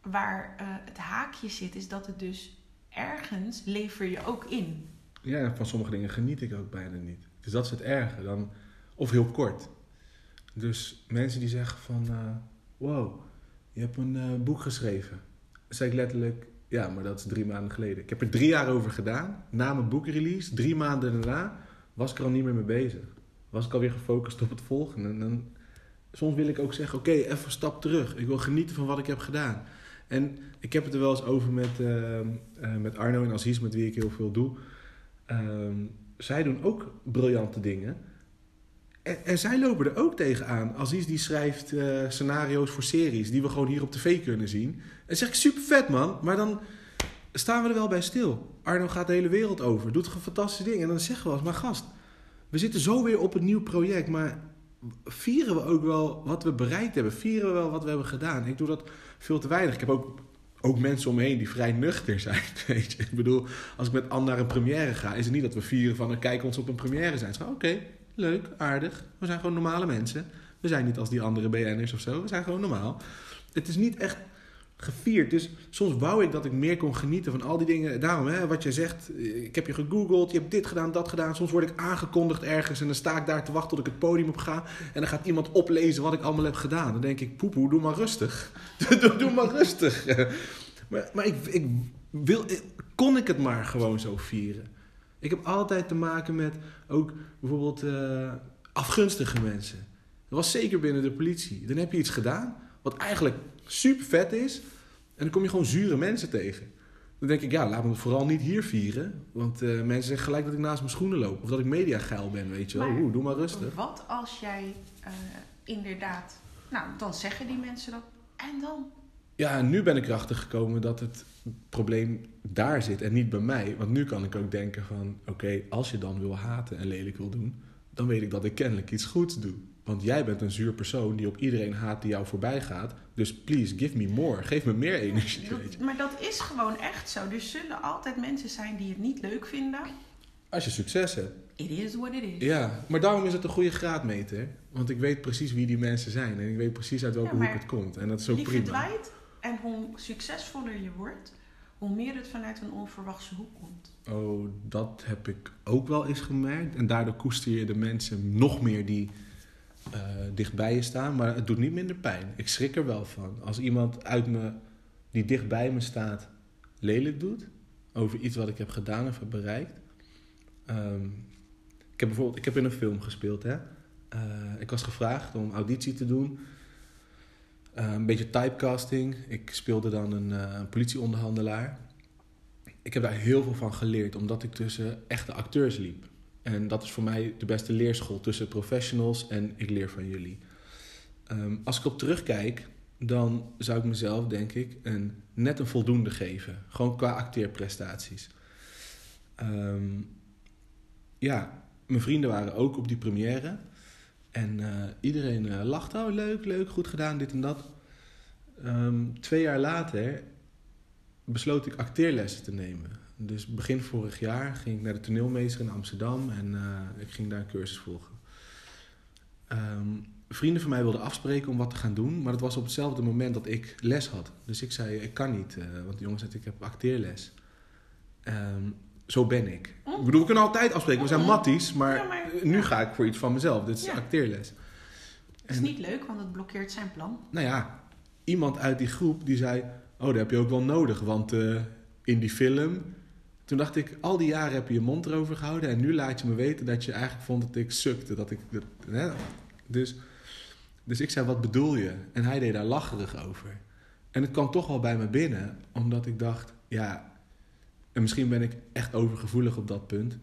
waar het haakje zit, is dat het dus ergens lever je ook in. Ja, van sommige dingen geniet ik ook bijna niet. Dus dat is het erge. Dan, of heel kort. Dus mensen die zeggen van, uh, wow, je hebt een boek geschreven. Zeg ik letterlijk, ja, maar dat is drie maanden geleden. Ik heb er drie jaar over gedaan. Na mijn boekrelease, drie maanden daarna, was ik er al niet meer mee bezig. Was ik alweer gefocust op het volgende. En dan soms wil ik ook zeggen: oké, even een stap terug. Ik wil genieten van wat ik heb gedaan. En ik heb het er wel eens over met, uh, met Arno en Aziz, met wie ik heel veel doe. Uh, zij doen ook briljante dingen. En, zij lopen er ook tegenaan. Aziz die schrijft uh, scenario's voor series die we gewoon hier op tv kunnen zien. En zeg ik super vet man, maar dan staan we er wel bij stil. Arno gaat de hele wereld over, doet een fantastische dingen. En dan zeggen we als maar gast, we zitten zo weer op een nieuw project, maar vieren we ook wel wat we bereikt hebben. Vieren we wel wat we hebben gedaan. Ik doe dat veel te weinig. Ik heb ook, ook mensen om me heen die vrij nuchter zijn. <laughs> Weet je? Ik bedoel, als ik met Anne naar een première ga, is het niet dat we vieren van kijk ons op een première zijn. Oké, leuk, aardig. We zijn gewoon normale mensen. We zijn niet als die andere BN'ers of zo. We zijn gewoon normaal. Het is niet echt gevierd. Dus soms wou ik dat ik meer kon genieten van al die dingen. Daarom, hè, wat jij zegt, ik heb je gegoogeld, je hebt dit gedaan, dat gedaan. Soms word ik aangekondigd ergens en dan sta ik daar te wachten tot ik het podium op ga. En dan gaat iemand oplezen wat ik allemaal heb gedaan. Dan denk ik, poepoe, doe maar rustig. <laughs> doe, maar rustig. <laughs> maar maar ik, ik wil, kon ik het maar gewoon zo vieren. Ik heb altijd te maken met ook bijvoorbeeld uh, afgunstige mensen. Dat was zeker binnen de politie. Dan heb je iets gedaan wat eigenlijk super vet is. En dan kom je gewoon zure mensen tegen. Dan denk ik, ja, laat me het vooral niet hier vieren. Want uh, mensen zeggen gelijk dat ik naast mijn schoenen loop. Of dat ik mediageil ben, weet je wel. Oeh, doe maar rustig. Wat als jij uh, inderdaad... Nou, dan zeggen die mensen dat. En dan? Ja, nu ben ik erachter gekomen dat het probleem daar zit en niet bij mij. Want nu kan ik ook denken van, oké, als je dan wil haten en lelijk wil doen, dan weet ik dat ik kennelijk iets goeds doe. Want jij bent een zuur persoon die op iedereen haat die jou voorbij gaat. Dus please, give me more. Geef me meer energie. Dat- maar dat is gewoon echt zo. Er zullen altijd mensen zijn die het niet leuk vinden. Als je succes hebt. It is what it is. Ja, maar daarom is het een goede graadmeter. Want ik weet precies wie die mensen zijn. En ik weet precies uit welke Ja, hoek het komt. En dat is ook prima. dwaait en hoe succesvoller je wordt, hoe meer het vanuit een onverwachte hoek komt. Oh, dat heb ik ook wel eens gemerkt. En daardoor koester je de mensen nog meer die eh, dichtbij je staan. Maar het doet niet minder pijn. Ik schrik er wel van. Als iemand uit me, die dichtbij me staat lelijk doet... over iets wat ik heb gedaan of heb bereikt... Ehm, ik heb bijvoorbeeld ik heb in een film gespeeld. Hè? Eh, ik was gevraagd om auditie te doen. Eh, een beetje typecasting. Ik speelde dan een eh, politieonderhandelaar. Ik heb daar heel veel van geleerd, omdat ik tussen echte acteurs liep. En dat is voor mij de beste leerschool tussen professionals en ik leer van jullie. Ehm, als ik op terugkijk, dan zou ik mezelf, denk ik, een, net een voldoende geven. Gewoon qua acteerprestaties. Ehm, ja, mijn vrienden waren ook op die première. En eh, iedereen eh, lachte, oh leuk, leuk, goed gedaan, dit en dat. Ehm, twee jaar later besloot ik acteerlessen te nemen. Dus begin vorig jaar ging ik naar de toneelmeester in Amsterdam en eh, ik ging daar een cursus volgen. Ehm, vrienden van mij wilden afspreken om wat te gaan doen, maar dat was op hetzelfde moment dat ik les had. Dus ik zei, ik kan niet, want de jongen zei, ik heb acteerles. Ehm, zo ben ik. Ik bedoel, we kunnen altijd afspreken, we zijn Mhm. matties, maar, Ja, maar- nu ja. ga ik voor iets van mezelf. Dit is Ja. acteerles. Dat is niet leuk, want het blokkeert zijn plan. nou ja, iemand uit die groep die zei: Oh, dat heb je ook wel nodig. Want eh, in die film. Toen dacht ik: Al die jaren heb je je mond erover gehouden. En nu laat je me weten dat je eigenlijk vond dat ik sukte. Dat ik, dat, hè? Dus, dus ik zei: Wat bedoel je? En hij deed daar lacherig over. En het kwam toch wel bij me binnen, omdat ik dacht: Ja, en misschien ben ik echt overgevoelig op dat punt.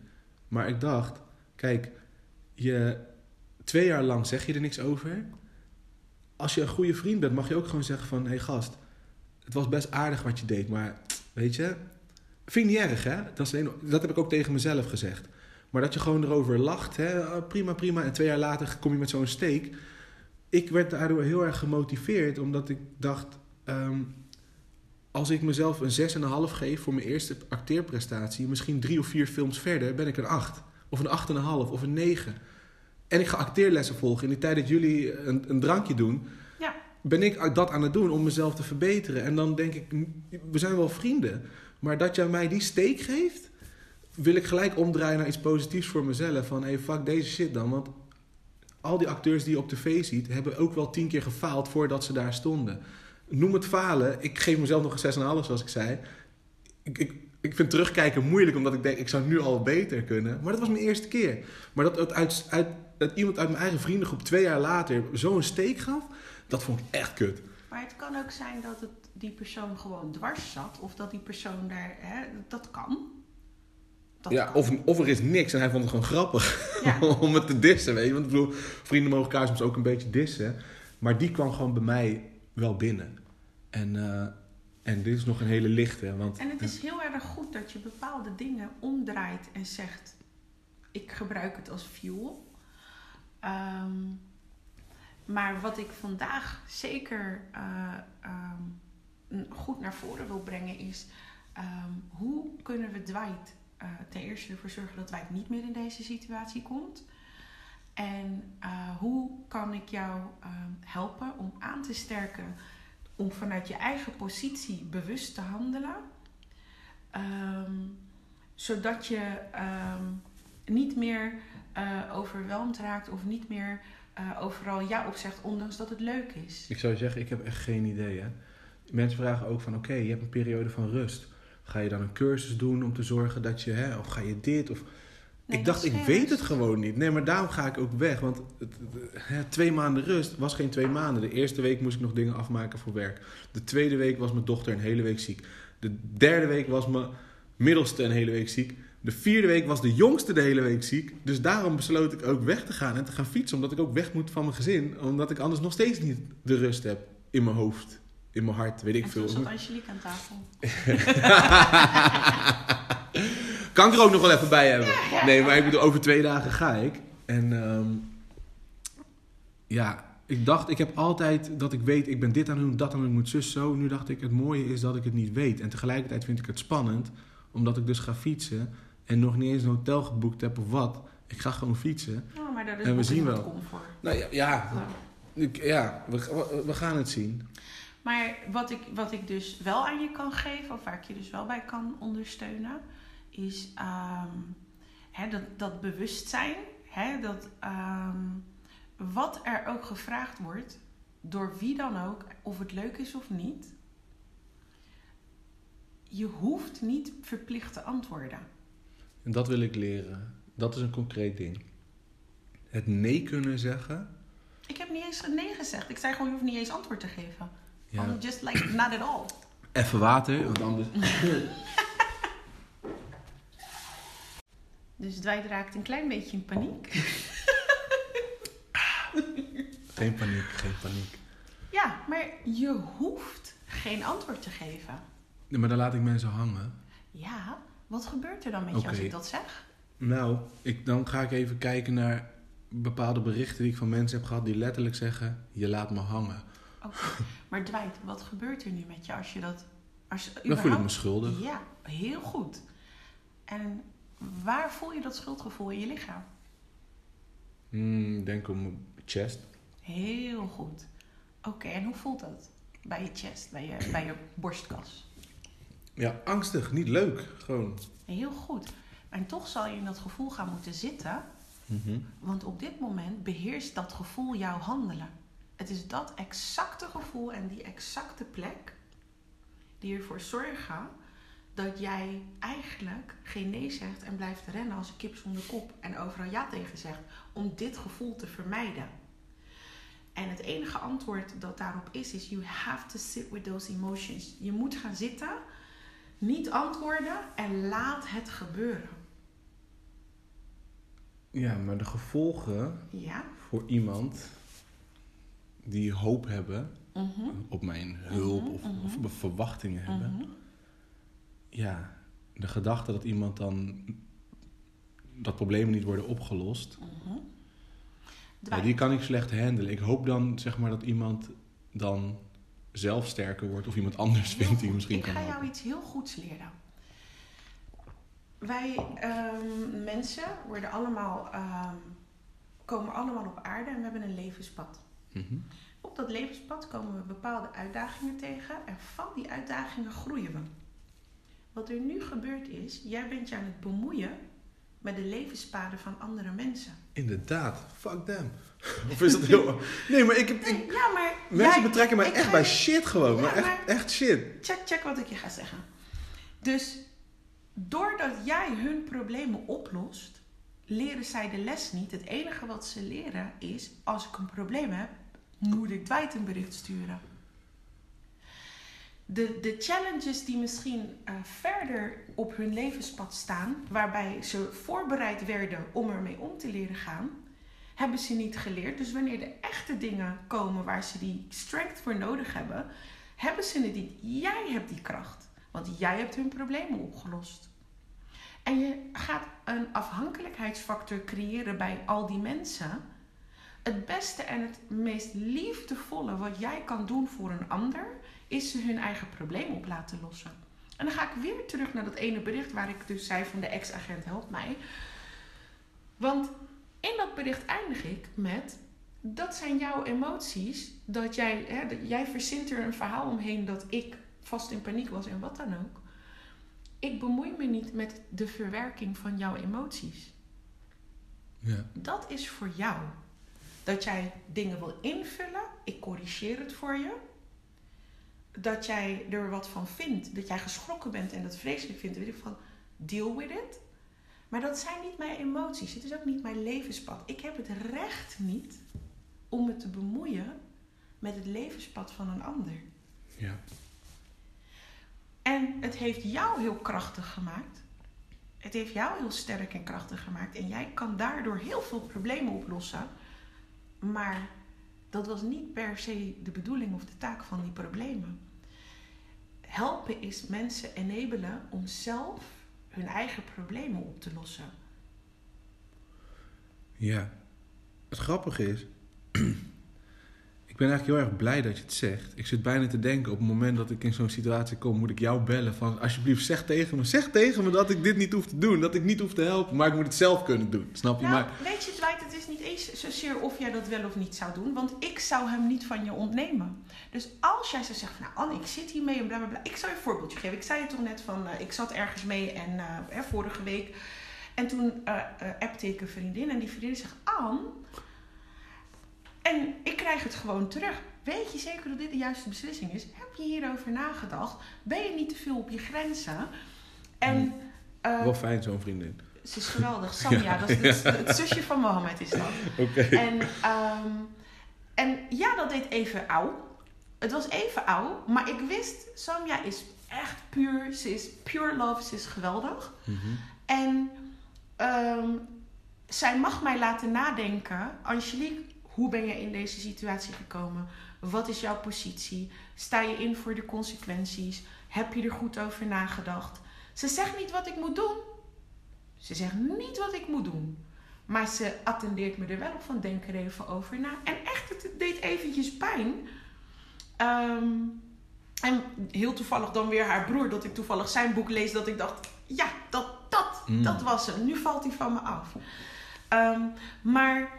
Maar ik dacht: Kijk, je, twee jaar lang zeg je er niks over als je een goede vriend bent, mag je ook gewoon zeggen van... Hé hey gast, het was best aardig wat je deed, maar weet je... Vind ik niet erg, hè? Dat, dat heb ik ook tegen mezelf gezegd. Maar dat je gewoon erover lacht, hè? Oh, prima, prima. En twee jaar later kom je met zo'n steek. Ik werd daardoor heel erg gemotiveerd, omdat ik dacht... ehm, als ik mezelf een 6,5 geef voor mijn eerste acteerprestatie... misschien drie of vier films verder, ben ik een 8. Of een 8,5 of een 9. En ik ga acteerlessen volgen. In die tijd dat jullie een, een drankje doen, Ja. ben ik dat aan het doen om mezelf te verbeteren. En dan denk ik, we zijn wel vrienden. Maar dat jij mij die steek geeft, wil ik gelijk omdraaien naar iets positiefs voor mezelf. Van, hey, fuck deze shit dan. Want al die acteurs die je op tv ziet, hebben ook wel tien keer gefaald voordat ze daar stonden. Noem het falen. Ik geef mezelf nog een 6,5 zoals ik zei. Ik, ik, ik vind terugkijken moeilijk, omdat ik denk, ik zou nu al beter kunnen. Maar dat was mijn eerste keer. Maar dat, het uit, uit, dat iemand uit mijn eigen vriendengroep twee jaar later zo'n steek gaf, dat vond ik echt kut. Maar het kan ook zijn dat het die persoon gewoon dwars zat. Of dat die persoon daar... Hè, dat kan. Dat ja, kan. of, of er is niks en hij vond het gewoon grappig Ja. <laughs> om het te dissen, weet je. Want ik bedoel, vrienden mogen elkaar soms ook een beetje dissen. Maar die kwam gewoon bij mij wel binnen. En, eh, en dit is nog een hele lichte, want... En het is heel erg goed dat je bepaalde dingen omdraait en zegt: ik gebruik het als fuel. Ehm, maar wat ik vandaag zeker eh, ehm, goed naar voren wil brengen is: ehm, hoe kunnen we Dwight eh, ten eerste ervoor zorgen dat Dwight niet meer in deze situatie komt? En eh, hoe kan ik jou ehm, helpen om aan te sterken om vanuit je eigen positie bewust te handelen? Ehm, zodat je ehm, niet meer eh overweldigd raakt of niet meer eh, overal ja op zegt, ondanks dat het leuk is. Ik zou zeggen, ik heb echt geen idee. Mensen vragen ook van, oké, je hebt een periode van rust. Ga je dan een cursus doen om te zorgen dat je, hè, of ga je dit? Of... Nee, ik dacht, ik weet het gewoon niet. Nee, maar daarom ga ik ook weg. Want het, twee maanden rust was geen twee maanden. De eerste week moest ik nog dingen afmaken voor werk. De tweede week was mijn dochter een hele week ziek. De derde week was mijn middelste een hele week ziek. De vierde week was de jongste de hele week ziek. Dus daarom besloot ik ook weg te gaan en te gaan fietsen. Omdat ik ook weg moet van mijn gezin. Omdat ik anders nog steeds niet de rust heb in mijn hoofd. in mijn hart, weet ik En veel. toen zat Angelique aan tafel. <laughs> <laughs> Kan ik er ook nog wel even bij hebben? Ja, ja. Nee, maar ik bedoel, over twee dagen ga ik. En ehm, ja, ik dacht, ik heb altijd dat ik weet, ik ben dit aan het doen, dat aan het doen, moet zus zo. Nu dacht ik, het mooie is dat ik het niet weet. En tegelijkertijd vind ik het spannend, omdat ik dus ga fietsen en nog niet eens een hotel geboekt heb of wat. Ik ga gewoon fietsen. Oh, maar daar is En we zien wel. comfort. Nou ja, ja, ja we- we gaan het zien. Maar wat ik, wat ik dus wel aan je kan geven, of waar ik je dus wel bij kan ondersteunen, is ehm, hè, dat, dat bewustzijn. Hè, dat ehm, wat er ook gevraagd wordt, door wie dan ook, of het leuk is of niet, je hoeft niet verplicht te antwoorden. En dat wil ik leren. Dat is een concreet ding. Het nee kunnen zeggen. Ik heb niet eens nee gezegd. Ik zei gewoon, je hoeft niet eens antwoord te geven. Ja. Just like, not at all. Even water, want anders. <laughs> Dus Dwight raakt een klein beetje in paniek. Geen paniek, geen paniek. Ja, maar je hoeft geen antwoord te geven. Nee, maar dan laat ik mensen hangen. Ja, wat gebeurt er dan met je als ik dat zeg? Nou, ik, dan ga ik even kijken naar bepaalde berichten die ik van mensen heb gehad die letterlijk zeggen: je laat me hangen. Oké, maar Dwight, wat gebeurt er nu met je als je dat... Als je Dan voel ik me überhaupt- schuldig. Ja, heel goed. En waar voel je dat schuldgevoel in je lichaam? Hmm, ik denk om mijn chest. Heel goed. Oké, en hoe voelt dat? Bij je chest, bij je, bij je borstkas? Ja, angstig, niet leuk. Gewoon. Heel goed. En toch zal je in dat gevoel gaan moeten zitten Mhm. Want op dit moment beheerst dat gevoel jouw handelen. Het is dat exacte gevoel en die exacte plek die ervoor zorgen dat jij eigenlijk geen nee zegt en blijft rennen als een kip zonder kop en overal ja tegen zegt om dit gevoel te vermijden. En het enige antwoord dat daarop is, is you have to sit with those emotions. Je moet gaan zitten, niet antwoorden en laat het gebeuren. Ja, maar de gevolgen Ja? voor iemand die hoop hebben Mhm. op mijn hulp Mhm, of, mhm. of verwachtingen hebben. Ja, de gedachte dat iemand dan dat problemen niet worden opgelost, Mhm. ja, die kan ik slecht handelen. Ik hoop dan zeg maar dat iemand dan zelf sterker wordt of iemand anders heel vindt die goed. misschien Ik kan ga jou helpen. iets heel goeds leren. Wij ehm, mensen worden allemaal, ehm, komen allemaal op aarde en we hebben een levenspad. Mhm. Op dat levenspad komen we bepaalde uitdagingen tegen en van die uitdagingen groeien we. Wat er nu gebeurt is, jij bent je aan het bemoeien met de levenspaden van andere mensen. Inderdaad, fuck them. <laughs> Of is dat heel... Nee, maar ik heb... ik- Nee, ja, maar Mensen jij- betrekken mij echt ga bij je- shit gewoon. Ja, maar echt, maar- echt shit. check, check wat ik je ga zeggen. Dus doordat jij hun problemen oplost, leren zij de les niet. Het enige wat ze leren is, als ik een probleem heb, moet ik Dwight een bericht sturen. De, de challenges die misschien eh, verder op hun levenspad staan, waarbij ze voorbereid werden om ermee om te leren gaan, hebben ze niet geleerd. Dus wanneer de echte dingen komen waar ze die strength voor nodig hebben, hebben ze het niet. Jij hebt die kracht, want jij hebt hun problemen opgelost. En je gaat een afhankelijkheidsfactor creëren bij al die mensen. Het beste en het meest liefdevolle wat jij kan doen voor een ander, is ze hun eigen probleem op laten lossen. En dan ga ik weer terug naar dat ene bericht waar ik dus zei van de ex-agent helpt mij. Want in dat bericht eindig ik met dat zijn jouw emoties. Dat jij, hè, dat jij verzint er een verhaal omheen dat ik vast in paniek was en wat dan ook. Ik bemoei me niet met de verwerking van jouw emoties. Ja. Dat is voor jou. Dat jij dingen wil invullen, ik corrigeer het voor je. Dat jij er wat van vindt, dat jij geschrokken bent en dat vreselijk vindt, weet ik van, deal with it. Maar dat zijn niet mijn emoties, het is ook niet mijn levenspad. Ik heb het recht niet om me te bemoeien met het levenspad van een ander. Ja. En het heeft jou heel krachtig gemaakt. Het heeft jou heel sterk en krachtig gemaakt. En jij kan daardoor heel veel problemen oplossen. Maar dat was niet per se de bedoeling of de taak van die problemen. Helpen is mensen enabelen om zelf hun eigen problemen op te lossen. Ja. Het grappige is, <clears throat> ik ben eigenlijk heel erg blij dat je het zegt. Ik zit bijna te denken, op het moment dat ik in zo'n situatie kom, moet ik jou bellen van alsjeblieft zeg tegen me, zeg tegen me dat ik dit niet hoef te doen, dat ik niet hoef te helpen, maar ik moet het zelf kunnen doen. Snap je? Nou, maar, weet je, Dwight, het is niet eens zozeer of jij dat wel of niet zou doen, want ik zou hem niet van je ontnemen. Dus als jij zou zeggen, van, nou Anne, ik zit hiermee en bla bla bla. Ik zou je een voorbeeldje geven. Ik zei je toch net van, eh, ik zat ergens mee en eh, vorige week. En toen uh, appte ik een vriendin en die vriendin zegt, Anne, en ik krijg het gewoon terug. Weet je zeker dat dit de juiste beslissing is? Heb je hierover nagedacht? Ben je niet te veel op je grenzen? En, uh, Wel fijn, zo'n vriendin. Ze is geweldig. Samia, <laughs> ja, dat is het, het, zusje van Mohammed is dat. <laughs> Oké. Okay. En, um, en ja, dat deed even auw. Het was even auw. Maar ik wist, Samia is echt puur. Ze is pure love. Ze is geweldig. Mm -hmm. En um, zij mag mij laten nadenken. Angelique, hoe ben je in deze situatie gekomen? Wat is jouw positie? Sta je in voor de consequenties? Heb je er goed over nagedacht? Ze zegt niet wat ik moet doen. Ze zegt niet wat ik moet doen. Maar ze attendeert me er wel op van denk er even over na. En echt, het deed eventjes pijn. Um, en heel toevallig dan weer haar broer, dat ik toevallig zijn boek lees, dat ik dacht, ja, dat, dat, Mm. dat was het. Nu valt hij van me af. Um, maar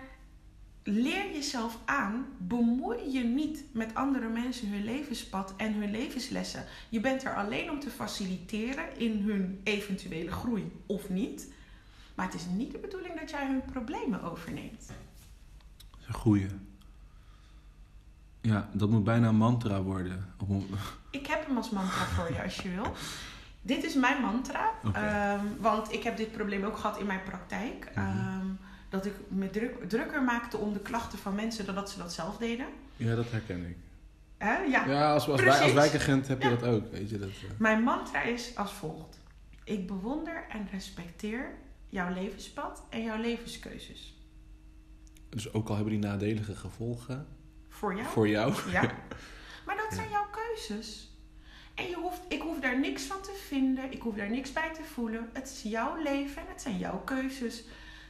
leer jezelf aan, bemoei je niet met andere mensen hun levenspad en hun levenslessen. Je bent er alleen om te faciliteren in hun eventuele groei of niet. Maar het is niet de bedoeling dat jij hun problemen overneemt. Dat is een goeie. Ja, dat moet bijna een mantra worden. Ik heb hem als mantra voor je als je wil. Dit is mijn mantra, Okay. um, want ik heb dit probleem ook gehad in mijn praktijk. Um, dat ik me druk, drukker maakte om de klachten van mensen dan dat ze dat zelf deden. Ja, dat herken ik. Hè? Ja. Ja, als, als, wij, als wijkagent heb je Ja. dat ook. Weet je, dat, eh. Mijn mantra is als volgt. Ik bewonder en respecteer jouw levenspad en jouw levenskeuzes. Dus ook al hebben die nadelige gevolgen Voor jou. voor jou. Ja. <laughs> Maar dat zijn jouw keuzes. En je hoeft, ik hoef daar niks van te vinden. Ik hoef daar niks bij te voelen. Het is jouw leven en het zijn jouw keuzes.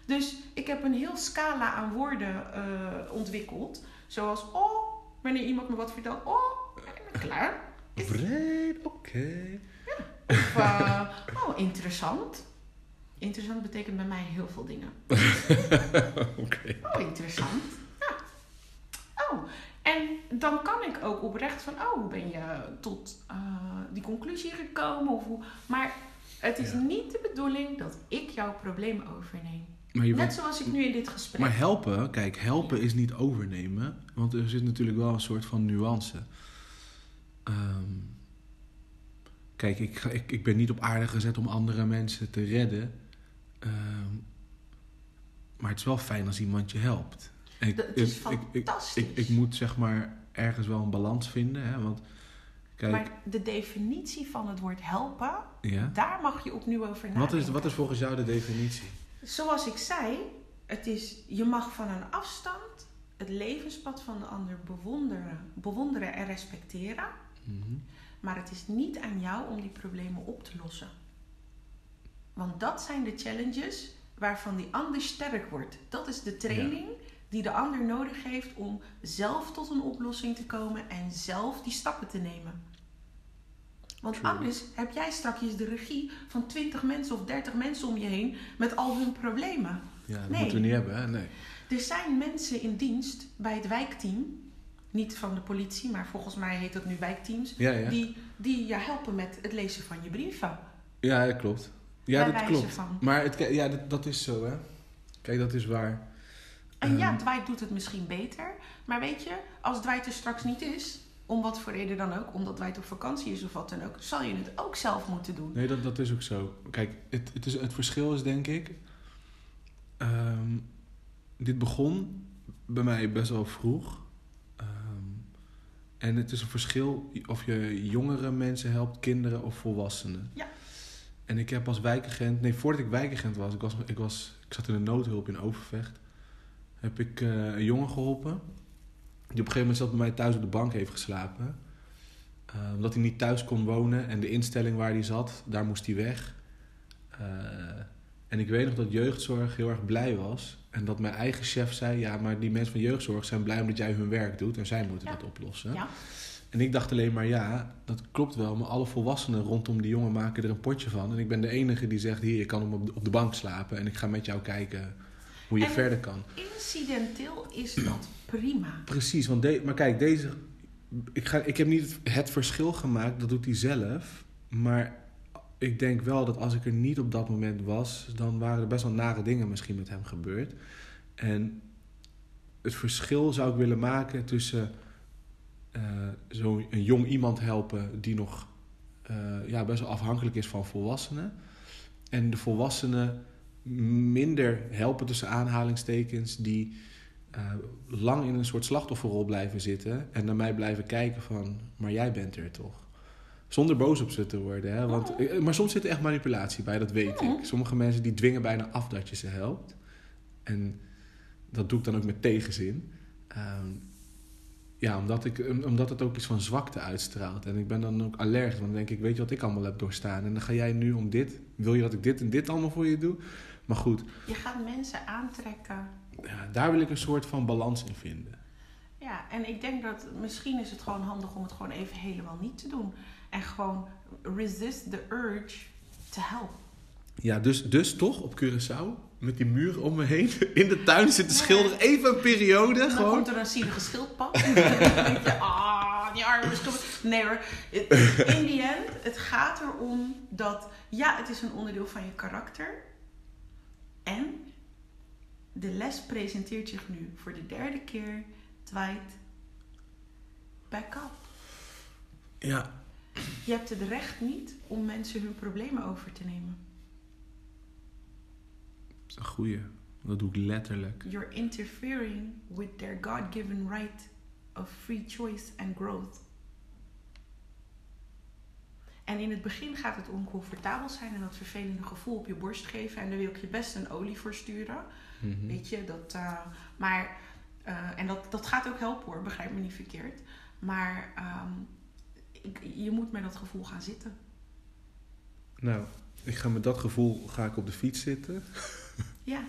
Dus ik heb een heel scala aan woorden uh, ontwikkeld. Zoals, oh, wanneer iemand me wat vertelt. Oh, klaar. Vreed, oké. Okay. Of, uh, <laughs> oh, interessant. Interessant betekent bij mij heel veel dingen. <laughs> oké. Okay. Oh, interessant. Ja. Oh, en dan kan ik ook oprecht van, oh, hoe ben je tot uh, die conclusie gekomen? Of hoe... Maar het is ja. niet de bedoeling dat ik jouw probleem overneem. Net wilt... zoals ik nu in dit gesprek. Maar helpen, kijk, helpen is niet overnemen. Want er zit natuurlijk wel een soort van nuance. Um, kijk, ik, ik, ik ben niet op aarde gezet om andere mensen te redden. Um, maar het is wel fijn als iemand je helpt. Ik, dat is ik, fantastisch. Ik, ik, moet zeg maar ergens wel een balans vinden. Hè? Want, kijk, maar de definitie van het woord helpen, ja? daar mag je opnieuw over nadenken. Wat is, wat is volgens jou de definitie? Zoals ik zei, het is, je mag van een afstand het levenspad van de ander bewonderen, bewonderen en respecteren. Mm -hmm. Maar het is niet aan jou om die problemen op te lossen. Want dat zijn de challenges waarvan die ander sterk wordt. Dat is de training ja. die de ander nodig heeft om zelf tot een oplossing te komen en zelf die stappen te nemen. Want True. anders heb jij straks de regie van 20 mensen of 30 mensen om je heen met al hun problemen. Ja, dat nee. moeten we niet hebben, hè? Nee. Er zijn mensen in dienst bij het wijkteam, niet van de politie, maar volgens mij heet dat nu wijkteams, ja, ja. Die, die je helpen met het lezen van je brieven. Ja, dat klopt. Ja, Bij dat klopt. van. Maar het, ja, dat, dat is zo, hè? Kijk, dat is waar. En Ehm, ja, Dwight doet het misschien beter. Maar weet je, als Dwight er straks niet is, om wat voor reden dan ook, omdat Dwight op vakantie is of wat dan ook, zal je het ook zelf moeten doen. Nee, dat, dat is ook zo. Kijk, het, het, is, het verschil is denk ik. ehm, dit begon bij mij best wel vroeg. Ehm, en het is een verschil of je jongere mensen helpt, kinderen of volwassenen. Ja. En ik heb als wijkagent, nee, voordat ik wijkagent was, ik, was, ik, was, ik zat in de noodhulp in Overvecht, heb ik eh, een jongen geholpen. Die op een gegeven moment zat bij mij thuis op de bank heeft geslapen. Eh, omdat hij niet thuis kon wonen en de instelling waar hij zat, daar moest hij weg. Eh, en ik weet nog dat jeugdzorg heel erg blij was. En dat mijn eigen chef zei: Ja, maar die mensen van jeugdzorg zijn blij omdat jij hun werk doet en zij moeten Ja. dat oplossen. Ja. En ik dacht alleen maar: Ja, dat klopt wel, maar alle volwassenen rondom die jongen maken er een potje van. En ik ben de enige die zegt: Hier, je kan hem op de, op de bank slapen en ik ga met jou kijken hoe je En- verder kan. Incidenteel is dat prima. Precies, want de, maar kijk, deze. Ik, ga, ik heb niet het, verschil gemaakt, dat doet hij zelf. Maar ik denk wel dat als ik er niet op dat moment was, dan waren er best wel nare dingen misschien met hem gebeurd. En het verschil zou ik willen maken tussen eh zo'n jong iemand helpen die nog eh, ja, best wel afhankelijk is van volwassenen. En de volwassenen minder helpen tussen aanhalingstekens die eh, lang in een soort slachtofferrol blijven zitten en naar mij blijven kijken van, maar jij bent er toch? Zonder boos op ze te worden. Hè? Want, Oh. eh, Maar soms zit er echt manipulatie bij, dat weet Oh. ik. Sommige mensen die dwingen bijna af dat je ze helpt. En dat doe ik dan ook met tegenzin. Ehm, ja, omdat, ik, omdat het ook iets van zwakte uitstraalt. En ik ben dan ook allergisch, want dan denk ik, weet je wat ik allemaal heb doorstaan? En dan ga jij nu om dit, wil je dat ik dit en dit allemaal voor je doe? Maar goed, Je gaat mensen aantrekken. Ja, daar wil ik een soort van balans in vinden. Ja, en ik denk dat misschien is het gewoon handig om het gewoon even helemaal niet te doen. En gewoon resist the urge to help. Ja, dus, dus toch op Curaçao, met die muren om me heen, <laughs> in de tuin zitten schilderen, even een periode Dan gewoon. komt er een zielige schildpad. Dan denk je, ah, die arme schildpad. Nee hoor. In the end, het gaat erom dat... Ja, het is een onderdeel van je karakter. En de les presenteert zich nu voor de derde keer. Dwight, back up. Ja, Je hebt het recht niet om mensen hun problemen over te nemen. dat is een goeie. Dat doe ik letterlijk. You're interfering with their God-given right of free choice and growth. En in het begin gaat het oncomfortabel zijn en dat vervelende gevoel op je borst geven. En daar wil ik je best een olie voor sturen. Mhm. Weet je, dat. eh, maar. eh, en dat, dat gaat ook helpen hoor, begrijp me niet verkeerd. Maar ehm, ik, je moet met dat gevoel gaan zitten. Nou, ik ga met dat gevoel ga ik op de fiets zitten. Ja,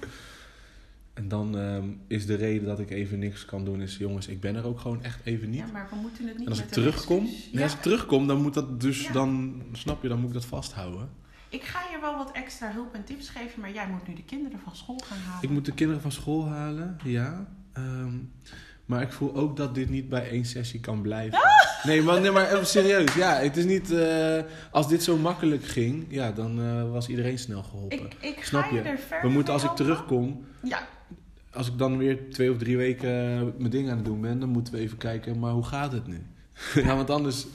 En dan ehm, is de reden dat ik even niks kan doen, is jongens, ik ben er ook gewoon echt even niet. ja maar we moeten het niet en als ik terugkom, als ik terugkom, dan moet dat dus, Ja. dan snap je, dan moet ik dat vasthouden. Ik ga je wel wat extra hulp en tips geven, maar jij moet nu de kinderen van school gaan halen. Ik moet de kinderen van school halen, ja. Ehm, maar ik voel ook dat dit niet bij één sessie kan blijven. Nee, maar, nee, maar even serieus. Ja, het is niet... eh, als dit zo makkelijk ging, ja, dan eh, was iedereen snel geholpen. Ik, ik Snap ga je, er verder We moeten, als ik terugkom, Ja, als ik dan weer twee of drie weken eh, mijn ding aan het doen ben, dan moeten we even kijken, maar hoe gaat het nu? <laughs> ja, want anders,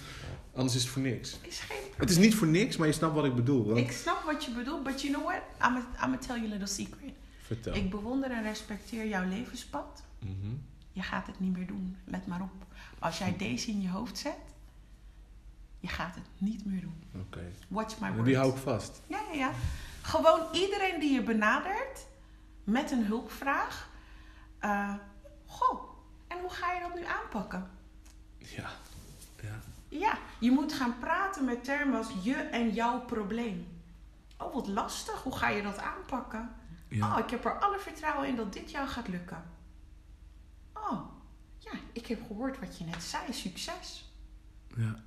anders is het voor niks. is geen probleem. Het is niet voor niks, maar je snapt wat ik bedoel. Want... Ik snap wat je bedoelt, but you know what? I'm gonna tell you a little secret. Vertel. Ik bewonder en respecteer jouw levenspad. Mhm. Je gaat het niet meer doen. Let maar op. Als jij deze in je hoofd zet, je gaat het niet meer doen. Oké. Watch my En words. Die hou ik vast. Ja, ja, ja. Gewoon iedereen die je benadert met een hulpvraag. eh, goh, en hoe ga je dat nu aanpakken? Ja. ja. Ja, je moet gaan praten met termen als je en jouw probleem. Oh, wat lastig. Hoe ga je dat aanpakken? ja. Oh, ik heb er alle vertrouwen in dat dit jou gaat lukken. Oh, ja, ik heb gehoord wat je net zei. Succes. ja.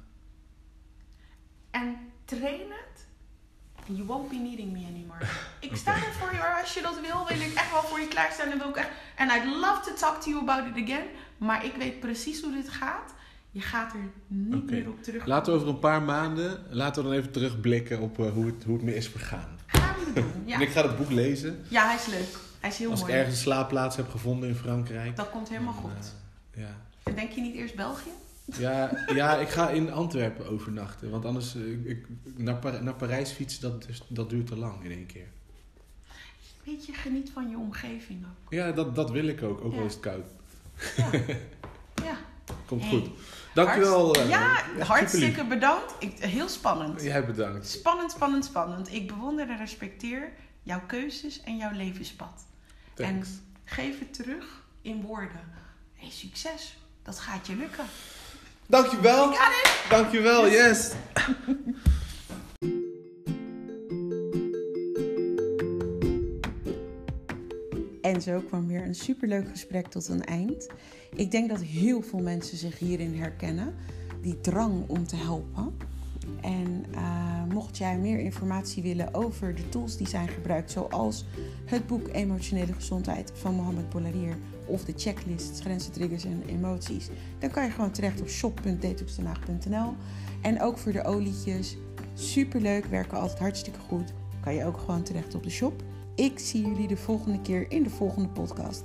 En train het. You won't be needing me anymore. <laughs> Ik sta er voor je. Als je dat wil, wil ik echt wel voor je klaarstaan. En wil ik echt... And I'd love to talk to you about it again. Maar ik weet precies hoe dit gaat. Je gaat er niet meer op terug. Laten we over een paar maanden, laten we dan even terugblikken op eh, hoe, het, hoe het me is vergaan. Gaan we doen. En Ja. ik ga het boek lezen. ja, hij is leuk. Hij is heel Als ik mooi. ergens een slaapplaats heb gevonden in Frankrijk. Dat komt helemaal goed. eh, ja. En denk je niet eerst België? Ja, ja, ik ga in Antwerpen overnachten. Want anders, eh, ik, ik- naar, Par- naar Parijs fietsen, dat, is- dat duurt te lang in één keer. Weet je, geniet van je omgeving ook. Ja, dat, dat wil ik ook, ook Ja. al is het koud. Ja. <laughs> ja. Komt Hey. goed. Dankjewel. Hartst- eh, ja, hartstikke bedankt. Ik, heel spannend. Jij bedankt. Spannend, spannend, spannend. Ik bewonder en respecteer jouw keuzes en jouw levenspad. Thanks. Geef het terug in woorden. Hey, succes. Dat gaat je lukken. Dankjewel. Dankjewel, yes. En zo kwam weer een superleuk gesprek tot een eind. Ik denk dat heel veel mensen zich hierin herkennen. Die drang om te helpen. En uh, mocht jij meer informatie willen over de tools die zijn gebruikt, zoals het boek Emotionele Gezondheid van Mohamed Boularier of de checklist Grenzen, Triggers en Emoties, dan kan je gewoon terecht op shop.detoxdenhaag.nl. En ook voor de olietjes, superleuk, werken altijd hartstikke goed. Kan je ook gewoon terecht op de shop. Ik zie jullie de volgende keer in de volgende podcast.